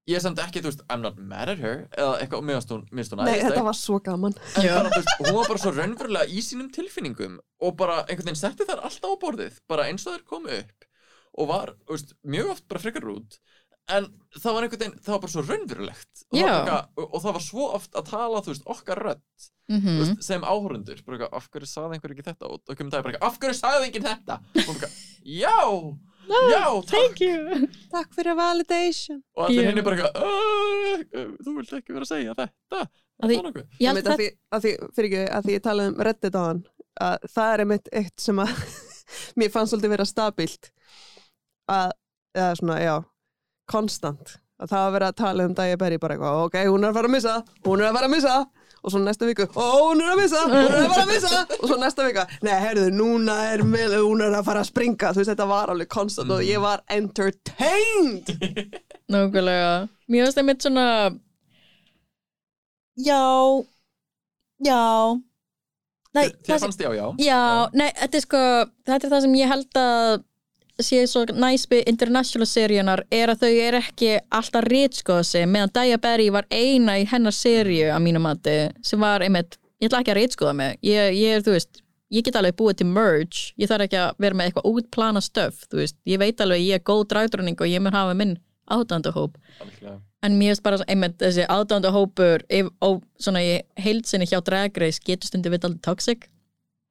ég er samt ekki, þú veist, I'm not mad at her eða eitthvað, mér finnst hún, hún Nei, þetta var svo gaman. En bara, veist, hún var bara svo raunverulega í sínum tilfinningum og bara einhvern veginn setti þær alltaf á borðið bara eins og þær komu upp og var, þú veist, mjög oft bara frekar út en það var einhvern veginn, það var bara svo raunverulegt. Og, Já. bara, og, og það var svo oft að tala, þú veist, okkar rödd mm þú veist, sem áhorundur, bara eitthvað, af hverju sagði einhver ekki þetta? Og og komum það bara eitthvað, af hverju sagði enginn þetta? Og bara <laughs> eitthvað, já, já, takk. you. Takk fyrir validation. Og allir henni bara eitthvað, "Uh, uh, þú vilt ekki vera að segja þetta. Að því- er Ég að að að talaði um Reddit á hann að það er einmitt eitt sem að <laughs> mér fannst svolítið vera stabilt. Að, eða svona, já konstant, að það var verið að tala um Daya Berry bara eitthvað, ok, hún er að fara að missa hún er að fara að missa og svo næsta viku, ó, hún er að missa, hún er að fara að missa. <laughs> Og svo næsta vika, nei, heyrðu, núna er með, hún er að fara að springa. Þú veist, þetta var alveg konstant og ég var entertained. <laughs> Nákvæmlega. Mér finnst einmitt svona Já Já. Nei, þér það sem, fannst já, já já, nei, þetta er sko þetta er það sem ég held að sé svo næs við international seríunar er að þau er ekki alltaf rítskoða sig meðan Daya Berry var eina í hennar seríu að mínu mati sem var einmitt, ég ætla ekki að rítskoða mig ég, ég er, þú veist, ég get alveg búið til merge ég þarf ekki að vera með eitthvað útplana stöf þú veist, ég veit alveg ég er góð dragdröning og ég mun hafa minn Algjörlega. en mér finnst bara einmitt þessi aðdánda hópur ef, og svona í heilsinni hjá Drag Race getur stundu við aldrei toxic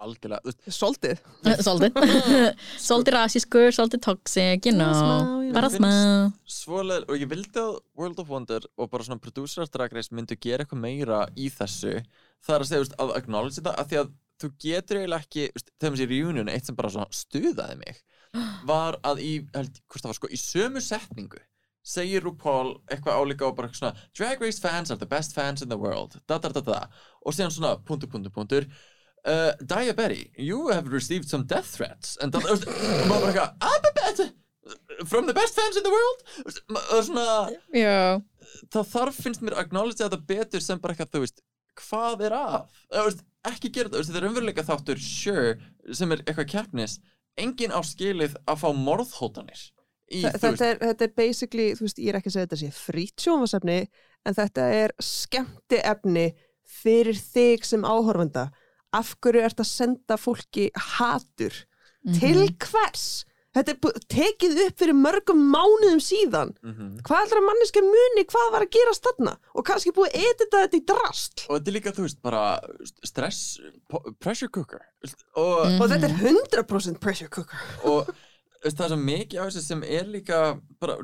algjörlega, Svolítið. Svolítið. <laughs> Svolítið rasískur, svolítið toxic, you know. Bara smá. svoleið, og ég vildi að World of Wonder og bara svona producer drag race myndu gera eitthvað meira í þessu. Það er að segja, að acknowledge þetta af því að þú getur eiginlega ekki, þegar maður sé reunion eitt sem bara svona stuðaði mig <gasps> var að í, held, hvort það var sko í sömu setningu segir RuPaul eitthvað álíka og bara svona Drag Race fans are the best fans in the world da da da da. Og síðan svona punktur punktur punktur uh, Daya Berry, you have received some death threats. And það, maður bara eitthvað "Ah, but- from the best fans in the world? Það er svona Já. það þarf finnst mér að acknowledge þetta betur sem bara eitthvað, þú veist, hvað er að? Eða, þú veist, ekki gera þetta, þetta er umveruleika þáttur, sure, sem er eitthvað keppnis. Engin á skilið að fá morðhótanir í, Þa- Þetta er, þetta er basically, þú veist, ég er ekki að segja þetta sé frýtt sjónvarsefni, en þetta er skemmti efni fyrir þig sem áhorfanda. Af hverju ert að senda fólki hatur? Til hvers? Þetta er tekið upp fyrir mörgum mánuðum síðan. Mhm. Hvað ætlar að manneska muni hvað var að gerast þarna? Og kannski búið edita þetta í drast. og þetta er líka, þú veist, bara stress, pressure cooker þú veist, og, Og þetta er 100% pressure cooker. og <laughs> veist, það er svo mikið á þessu sem er líka bara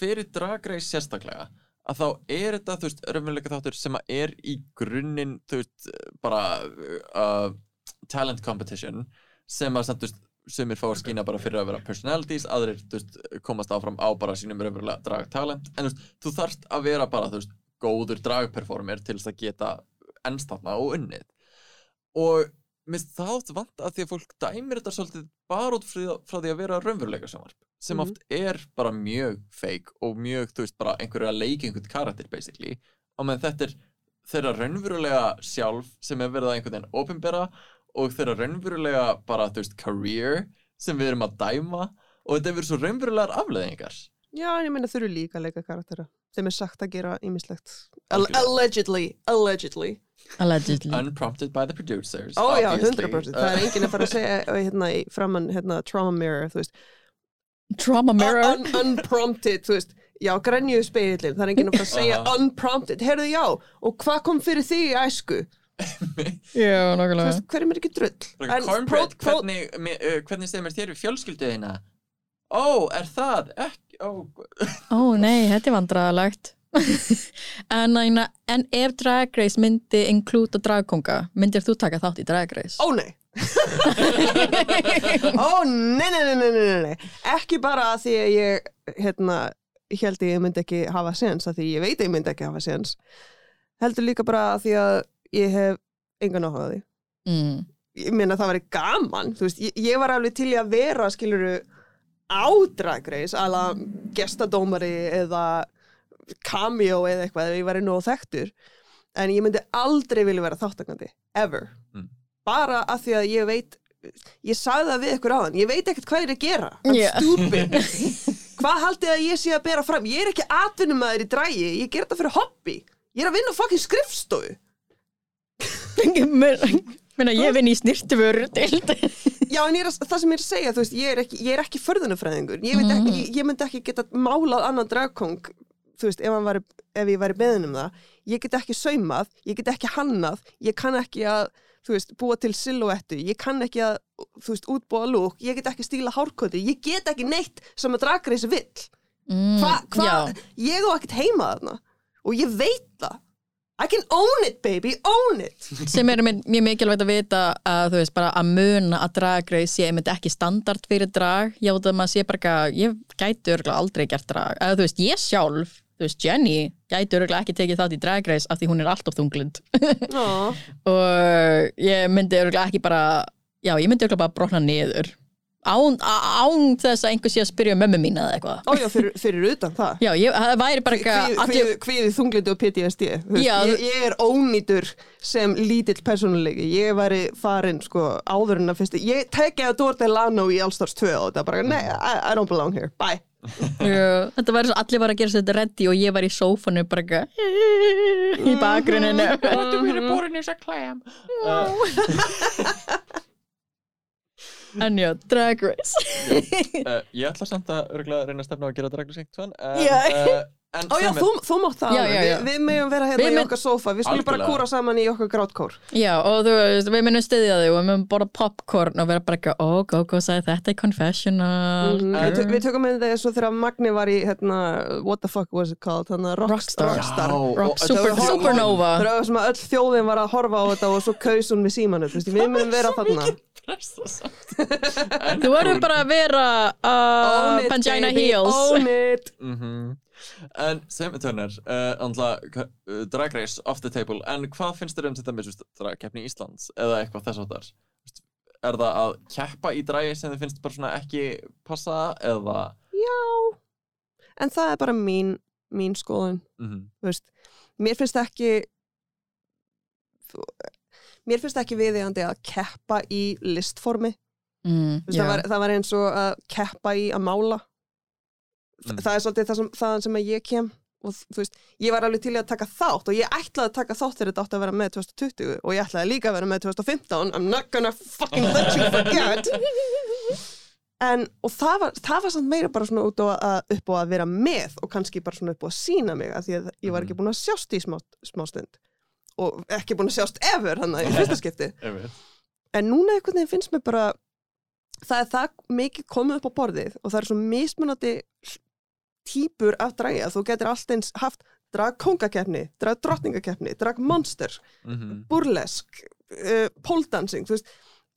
fyrir dragreis sérstaklega að þá er þetta, þú veist, raunveruleika þáttur sem að er í grunninn, þú veist, bara uh, talent competition sem að, samt, þú veist, sumir fá að skýna bara fyrir að vera personalities, aðrir, þú veist, komast áfram á bara sínum raunverulega dragtalent, en þú veist, þú þarft að vera bara, þú veist, góður dragperformer til þess að geta ennstafna og unnið. Og minnst oft vant að því að fólk dæmir þetta svolítið bara út frá, því að vera raunveruleika sjónvarp sem Mhm. oft er bara mjög fake og mjög, þú veist, bara einhverju að leika einhvern karakter basically og menn þetta er þeirra raunverulega sjálf sem er verið að einhvern veginn opinbera og þeirra raunverulega bara, þú veist, career sem við erum að dæma og þetta er verið svo raunverulegar afleðingar Já, en ég meina þurfu líka að leika karaktera sem er sagt að gera Algjörlega. allegedly, allegedly. Allegedly unprompted by the producers Ó já, obviously. 100%. <laughs> Það er enginn að fara að segja uh, hérna í framann hérna trauma mirror, þú veist. Trauma mirror Un unprompted, þú veist. Já, grenju speilin, það er enginn að fara að segja Aha. unprompted. Herðu já, og hvað kom fyrir því í æsku? Já, Þú nokkulega veist, hverjum er ekki drull? Cornbread, hvernig, uh, hvernig segir mér þér við fjölskyldu þína? Ó, er það? Ekki, ó, Ó nei, þetta er vandræðalegt en, en, en ef Drag Race myndi inklúta dragkonga myndir þú taka þátt í Drag Race? Ó nei. Ó nei, nei, nei, nei, nei, nei. Ekki bara að því að ég hérna, held að ég myndi ekki hafa sens að því ég veit að ég myndi ekki hafa sens heldur líka bara að því að ég hef engan áhuga á því. Mm. ég meina það væri gaman þú veist, ég, ég var alveg til að vera skiluru á Drag Race ala gestadómari eða cameo eða eitthvað ef ég væri nóg þekktur en ég myndi aldrei vilja vera þáttakandi ever. Mm. bara af því að ég veit ég sagði það við ykkur áðan, ég veit ekkert hvað ég er að gera. I'm Yeah. stupid. <laughs> Hvað haldið að ég sé að bera fram? Ég er ekki atvinnumæður í drægi, ég ger þetta fyrir hobby. Ég er að vinna á fucking skrifstofu. Minna, ég vinn í snirtifur Já, en ég er, að- það sem ég er að segja, þú veist, ég er ekki, ég er ekki förðunafræðingur. Ég, veit ekki, ég, ég myndi ekki geta málað annan dragkong, þú veist, ef, væri, ef ég væri beðin um það. Ég get ekki saumað, ég get ekki hannað, ég kann ekki að, þú veist, búa til silhuettu, ég kann ekki að, þú veist, útbúa lúk, ég get ekki stíla hárkoti, ég get ekki neitt sem að dragreis vill. mm, Hva, hva, ég á ekkert heima þarna og ég veit það. I can own it, baby, own it. sem er mjög mikilvægt að vita að þú veist bara að muna að Drag Race sé einmitt ekki standard fyrir drag já það maður sé bara ekki að ég gæti örgulega aldrei gert drag eða þú veist ég sjálf þú veist Jenny gæti örgulega ekki tekið þátt í Drag Race af því hún er alltof þunglind. <laughs> Og ég myndi örgulega ekki bara já ég myndi örgulega bara brotna niður. Án, án þess að einhver sé að spyrja mömmu mín eða eitthvað. Ó já, fyrir, fyrir utan það. <laughs> já ég, það væri bara eitthvað allir- Hviði þunglindi og PTSD ég, ég er ónýtur sem lítill persónulegi ég væri farin sko áður en að fyrst ég teki að Dór Delano í Allstars 2 og er bara, nei, I, I don't belong here. Bye þetta var eins og allir var að gera sér þetta reddi og ég var í sófanu bara eitthvað í bakgruninu Þú hefur borin þess að klæm en já, Drag Race uh, Ég ætla samt að reyna að stefna á að gera einhvern uh, Já. uh, En Ó já, er- þú, þú mátt það Já, já, já. Við, við meðum vera hérna í okkar sófa Við skulum bara kúra saman í okkar grátkór Já, og þú veist, við munum styðja þig og við munum borða popcorn og vera bara ekki, ó, Gogo sagði þetta í confessional. Mhm. Við Við tökum með og þegar Magni var í hérna, What the fuck was it called að Rockstar. Rockstar. Rock, og- super, var- supernova. Það var sem að öll þjóðin var að horfa á þetta og svo kaus hún við símanu Við munum vera þarna <laughs> Þú verður bara að vera uh, it, Pangina baby, Heels. Own it <laughs> Mhm. En sem við törnir, uh, uh, Drag Race off the table, en hvað finnst þér um til dæmis veist, dragkeppni Íslands eða eitthvað þess áttar? Veist, Er það að keppa í dragi sem þið finnst bara svona ekki passa eða? Já En það er bara mín, mín skoðun Mm þú veist, mér finnst ekki mér finnst ekki viðeigandi að keppa í listformi. Mm, Þú veist, það, var, það var eins og að keppa í að mála. Mm. það er svolítið það sem, þaðan sem að ég kem og þú veist, ég var alveg til að taka þátt og ég ætlaði að taka þátt þegar þetta átti að vera með 2020 og ég ætlaði líka að vera með 2015 I'm not gonna fucking let you forget. En, og það var, það var samt meira bara svona út á að, upp á að vera með og kannski bara svona upp á að sína mig að því að ég var ekki búin að sjást í smá, smá stund og ekki búin að sjást ever hann í fyrsta skipti. En núna einhvern veginn finnst mér bara það er það mikið komið upp á borðið og það er svo mismunandi típur af að þú getur allt eins haft dragkongakeppni, dragdrottningakeppni, dragmonster, Mhm. burlesk, uh, poledancing, þú veist,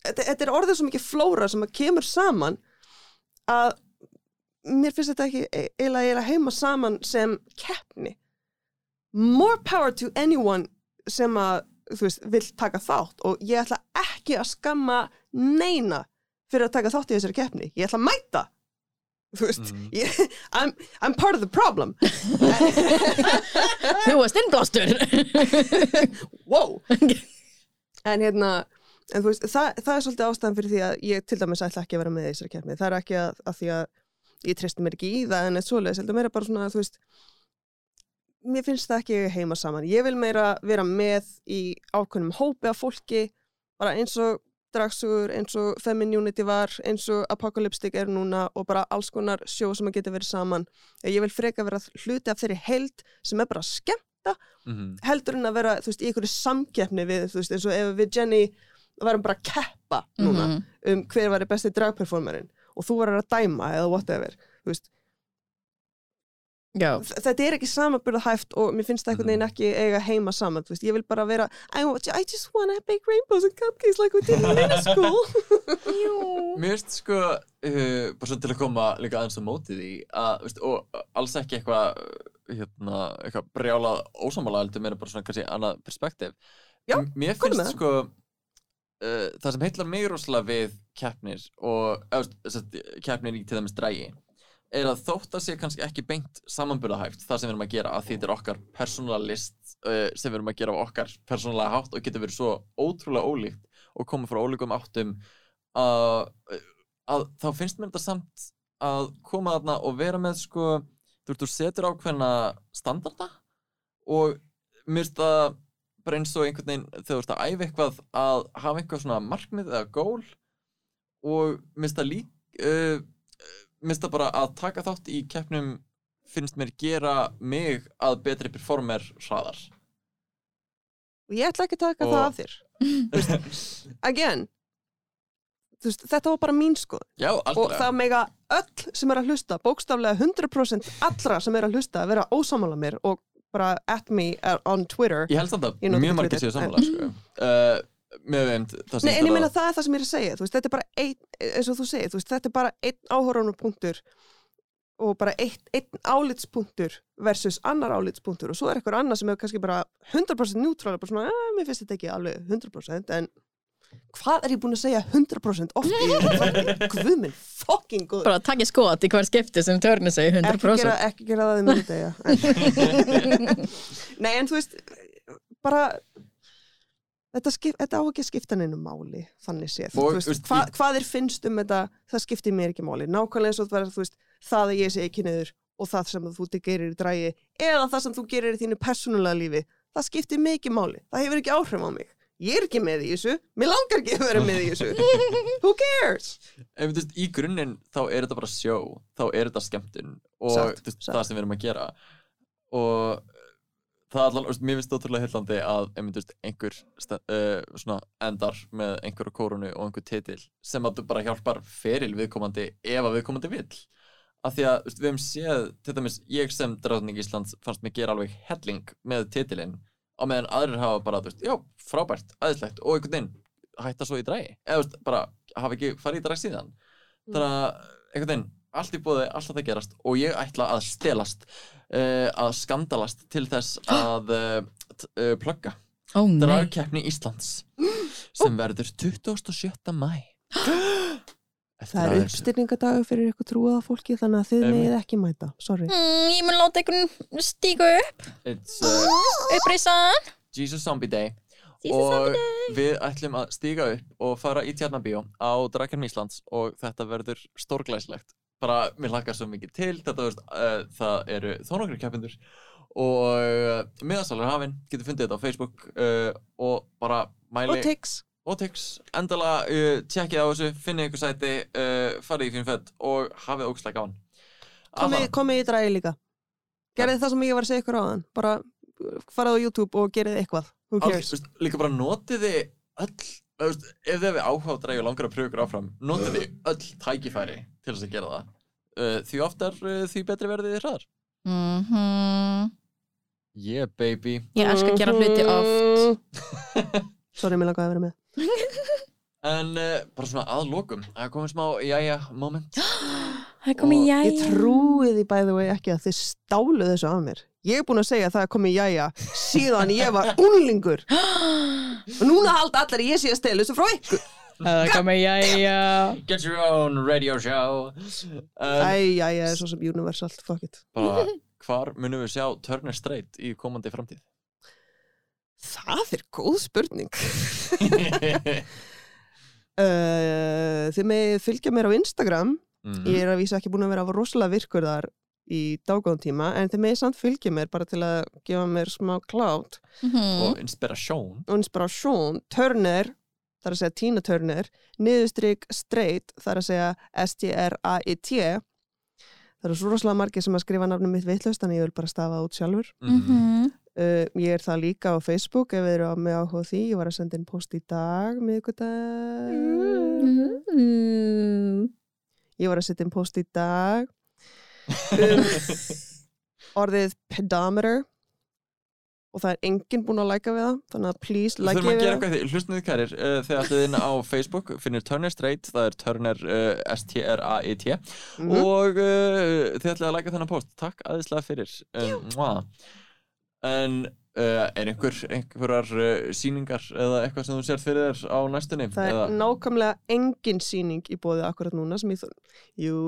þetta, þetta er orðið svo mikið flóra sem að kemur saman að mér finnst þetta ekki e- eiginlega heima saman sem keppni. More power to anyone sem að, þú veist, vill taka þátt og ég ætla ekki að skamma neina fyrir að taka þátt í þessari keppni. Ég ætla að mæta. Þú veist, Mhm. ég, I'm, I'm part of the problem. <laughs> <laughs> Þú varst innblástur. <laughs> wow en hérna en veist, það, það er svolítið ástæðan fyrir því að ég til dæmis ætla ekki að vera með í þessari keppni það er ekki að, að því að ég treysti mér ekki í það en eitt svoleiðis, heldur meira bara svona þú veist mér finnst það ekki heima saman ég vil meira vera með í ákveðnum hópi af fólki bara eins og dragsugur, eins og Femininity var, eins og Apocalyptic er núna og bara alls konar sjó sem að geta verið saman ég vil freka vera hluti af þeirri held sem er bara skemmt Mhm. heldur en að vera þú veist, í einhverju samkeppni við, þú veist, eins og ef við Jenny varum bara að keppa núna Mhm. um hver var besti dragperformerinn og þú varir að dæma eða whatever þú veist, Já. þetta er ekki samanbyrða hæft og mér finnst það einhvern veginn ekki eiga heima saman, þú veist, ég vil bara vera I, want- I just wanna bake rainbows and cupcakes like we did in middle <laughs> school. Mér finnst sko, uh, bara svo til að koma líka aðeins á mótið í að, veist, og alls ekki eitthvað hérna, eitthvað brjálað ósámála heldur meira bara svona kannski annað perspektíf. Mér finnst sko uh, það sem heitlar mig rosalega við keppnir og veist, keppnir í til dæmis drægi er að þótt að sé kannski ekki beint samanburðahæft það sem við erum að gera að því þetta er okkar persónulega list uh, sem við erum að gera á okkar persónulega hátt og getur verið svo ótrúlega ólíkt og koma frá ólíkum áttum að, að þá finnst mér þetta samt að koma þarna og vera með sko, þú veist, þú setur ákveðna standarda og mér finnst það bara eins og einhvern veginn þegar þú ert að æfa eitthvað að hafa einhver svona markmið eða gól og mér finnst það lík uh, mér finnst það bara að taka þátt í keppnum finnst mér gera mig að betri performer hraðar. Og ég ætla ekki að taka Og- það af þér. <laughs> Again veist, þetta var bara mín skoð Já, og það mega öll sem er að hlusta bókstaflega 100% allra sem er að hlusta að vera ósamála mér og bara at me on Twitter. Ég held samt að Ég nota mjög margir séu sammála sko. uh, <laughs> með þeim það sem Nei, en ég meina það er það sem ég er að segja þú veist, þetta er bara einn, eins og þú segir þú veist, þetta er bara einn áhörunarpunktur og bara eitt, einn álitspunktur versus annar álitspunktur og svo er eitthvað annar sem er kannski bara 100% neutral bara svona, eh, mér finnst þetta ekki alveg 100% en hvað er ég búin að segja 100% oft í þetta <laughs> guð minn fucking góð Bara takk ég skot í hver skipti sem törni segi ekki 100%. gera, ekki gera það í degja <laughs> Nei, en þú veist bara þetta, skip, þetta á ekki að skipta neinu máli þannig séð, Og, veist, veist, hva, hvað er finnst um þetta það skiptir mér ekki máli, nákvæmlega og það, veist, það að ég sé ekki niður og það sem þú gerir í drægi eða það sem þú gerir í þínu persónulega lífi það skiptir mig ekki máli, það hefur ekki áhrif á mig. Ég er ekki með í þessu, mér langar ekki að vera með í þessu. <laughs> Who cares? Veist, í grunninn þá er þetta bara sjó. Þá er þetta skemmtun og það sem við erum að gera. Og það allan, veist, mér finnst ótrúlega heillandi að veist, einhver uh, svona endar með einhverju kórunu og einhver titil sem að þú bara hjálpar feril viðkomandi ef að viðkomandi vill. Af því að veist, við hefum séð, til dæmis ég sem drátning Íslands fannst mig gera alveg helling með titilinn á meðan aðrir hafa bara, já, frábært, aðeinslegt og einhvern veginn hætta svo í drægi eða bara hafa ekki farið í dræg síðan. Þannig að einhvern veginn allt í bóði, allt að það gerast og ég ætla að stelast að skandalast til þess <gasps> að uh, uh, plugga nei dragkeppni Íslands <gasps> sem verður 27. mæ <gasps> Eftir Það er uppstyrningadagur fyrir ykkur trúaða fólki þannig að þið Einmitt. megið ekki mæta, sorry. Mm, ég mun láta einhvern stígu upp, It's uh, upprisan. Jesus Zombie Day Jesus og við ætlum að stíga upp og fara í Tjarnabíó á Dragkeppni Íslands og þetta verður stórglæslegt bara, mér hlakkar svo mikið til þetta, veist, uh, það eru þó nokkru keppindur og uh, miðasalur hafinn, getur fundið þetta á Facebook uh, og bara mæli Og Tix. og Tix, endala uh, tjekkið á þessu, finnið ykkur sæti farið í fyrir fett og hafið ógslag á hann Komið, komið í drægi líka. Gerðið það sem ég var að segja ykkur á þann. Bara farið á YouTube og gerðið eitthvað. Cares? veist, líka bara notið þið öll veist, ef þið hefur áhuga á drægi og langar að pröfa ykkur áfram notið þið öll tækifæri til þess að gera það? Uh, því oftar uh, því betri verðið þið hraðar. Mhm. yeah baby. Ég elska að gera hluti oft. <laughs> Sorry, mér langaði að vera með. en uh, bara svona að lokum að komið smá jæja moment <gasps> <gasps> Og jæja Ég trúi því by the way ekki að þið stálu þessu af mér. Ég er búin að segja að það er komið jæja síðan ég var unlingur. Og núna halda allir að ég sé að stela þessu frá ykkur. Það er komið jæja get your own radio show um, Æ, jæja, er svo sem universal, fuck it. bara hvar munum við sjá Turner Strait í komandi framtíð Það er góð spurning. <laughs> <laughs> Uh, þið með fylgja mér á Instagram. Mhm. Ég er að vísa ekki búin að vera rosalega virkur þar í dágóðan tíma, en þið með samt fylgja mér bara til að gefa mér smá klátt. Mhm. og inspirasjón og inspirasjón, Turner það er að segja Tina Turner niðurstryk straight, það er að segja S-T-R-A-I-T það eru svo rosalega margir sem að skrifa nafnum mitt vitlaust, þannig ég vil bara stafa það út sjálfur Mhm. uh, ég er það líka á Facebook ef þið eru á með áhuga því, ég var að senda inn post í dag miðgudag Mm. Ég var að setja inn post í dag. <laughs> Um orðið pedometer. Og það er enginn búinn að læka við það þannig að please að við gera það. þið kærir uh, þegar allir inn á <laughs> Facebook finnir Turner Strait, það er Turner uh, S-T-R-A-I-T Mhm. og uh, þið ætlaði að læka þennan post. Takk aðeinslega fyrir. Um, en er einhver einhverjar uh, sýningar eða eitthvað sem þú sér fyrir þér á næstunni Það er eða, nákvæmlega engin sýning í bóði akkurat núna sem ég þú... Jú,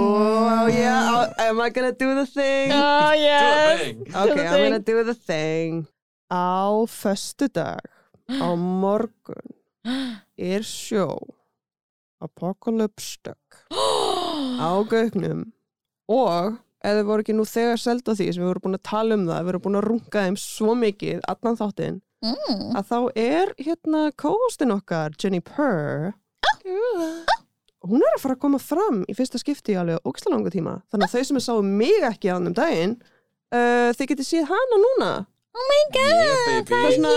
Mm. yeah, am I gonna do the thing? Oh Do the yes thing. Ok, I'm gonna do the thing. Á föstudag, á morgun, er sjó Apocalypse <gasps> á gaugnum og þið voru ekki nú þegar selda því sem við vorum búin að tala um það, við vorum búin að runga þeim svo mikið, allan þáttinn Mm. að þá er hérna co-hostin okkar, Jenny Purr hún er að fara að koma fram í fyrsta skipti í alveg ógislega langa tíma. Þannig að þau sem er sáu mig ekki á um daginn uh, þið getið séð hana núna. Yeah, það er svona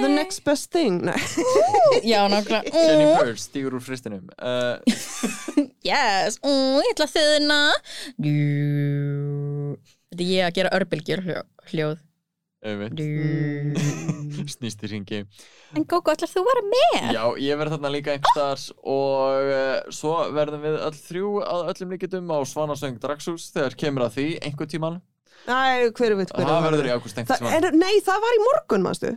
the next best thing. <laughs> Nei. Já, nákvæmlega. Jenny. Purr stígur úr fristinum. Uh, <laughs> Yes, mm, ég ætla að þiðna Þetta er ég að gera örbylgjur hljó- hljóð. Snýst í ringi En Gógó, ætlar þú að vera með? Já, ég verð þarna líka einhverstaðar og uh, svo verðum við öll þrjú að öllum líkitum á Svanasöng Draxús þegar kemur að því einhver tíman. Æ, hver veit hver Það verður í ágúst einhver það, tíman. er, Nei, það var í morgun, mástu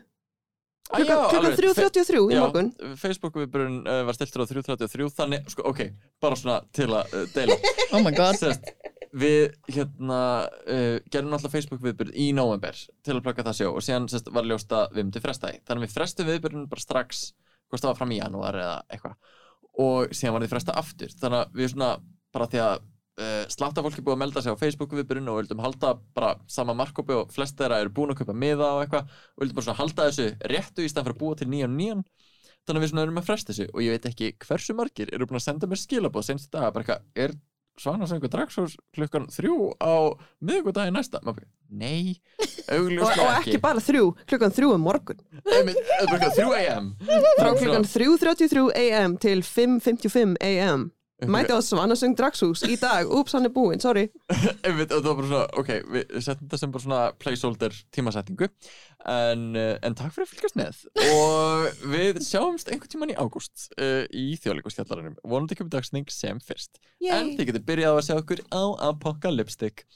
Klukkan klukkan 3.33 í morgun Já, Facebook-viðburinn uh, var stiltur á 3.33 þannig, sko, ok, bara svona til að uh, deila. <laughs> Oh my god Sest, við hérna uh, gerum náttúrulega Facebook-viðburð í november til að plaka það sjó og síðan sest, var ljóst að við myndum fresta því. Þannig við frestum viðburðin bara strax, hvort það var fram í janúar eða eitthvað og síðan var þið fresta aftur. Þannig að við svona bara því að slatta fólki búið að melda sig á Facebook-viðburðin og vildum halda bara sama markopi og flest þeirra eru búin að kaupa miða og eitthvað. Og vildum bara svona halda þessu réttu í stað fyrir að búa til nýjan nýjan. Þannig að við svona erum að fresta þessu og ég veit ekki hversu margir eru búin að senda mér skilabóð senstu daga bara eitthvað, er Svanasöngu Dragsús klukkan þrjú á miðvikudaginn næsta? Maður Nei, <laughs> og, og ekki bara þrjú, klukkan þrjú um morgun. Þrjú AM frá klukkan 3.33 am til 5.55 am mæti á Svanasöng Dragshús í dag. Úps, hann er búinn, sorry. <laughs> Einmitt, og það var bara svona, ok, við settum þetta sem bara svona placeholder tímasetningu. En, uh, en takk fyrir að fylgjast með. Og <laughs> við sjáumst einhvern tíman í ágúst uh, í þjóðleikustjallaranum vonandi kemur dagsning sem fyrst. En þið getur byrjað að sjá okkur á Apocalyptic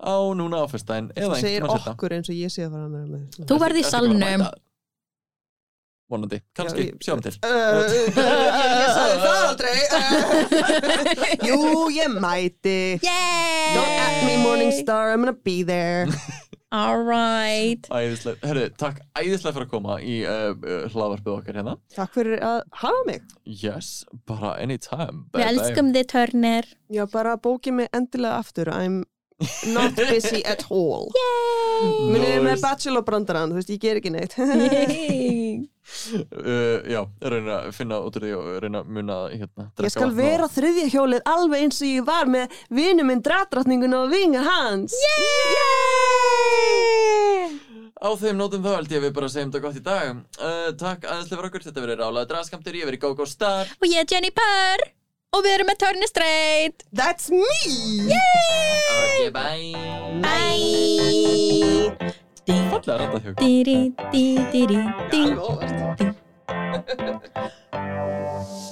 á núna áfestæðin eða einhvern tímann seinna. okkur eins og ég sé að fara með með Þú verði í salnum? Vonandi, kannski, sjáum til Uh, ég, sagði það aldrei uh, Jú, ég mæti Don't at me Morningstar, I'm gonna be there Alright. æðislega, herru, takk æðislega fyrir að koma í uh, uh, hlaðvarpið okkar hérna Takk fyrir að hafa mig yes, bara anytime Við elskum þið törnir. Já, bara bókið mig endilega aftur I'm not busy at all. Munið með bachelor brandarann, þú veist, ég ger ekki neitt. <laughs> Uh, já, reyna að finna út úr því og reyna að muna hérna, Ég skal og- vera á þriðja hjólið alveg eins og ég var með vinu minn dratratningun og vinga hans. Á þeim nótum þá held ég að við bara segjum þetta gott í dag. Uh, Takk aðeinslega fyrir okkur, þetta verið rálaði draskamtur Ég verið GóGó Star. Og ég er Jenny Purr. Og við erum með törnir straight. That's me Ok, bye Bye. Ding, Fallega randað hjá okkur. diri, di, diri, ding. Alveg óvart. <laughs>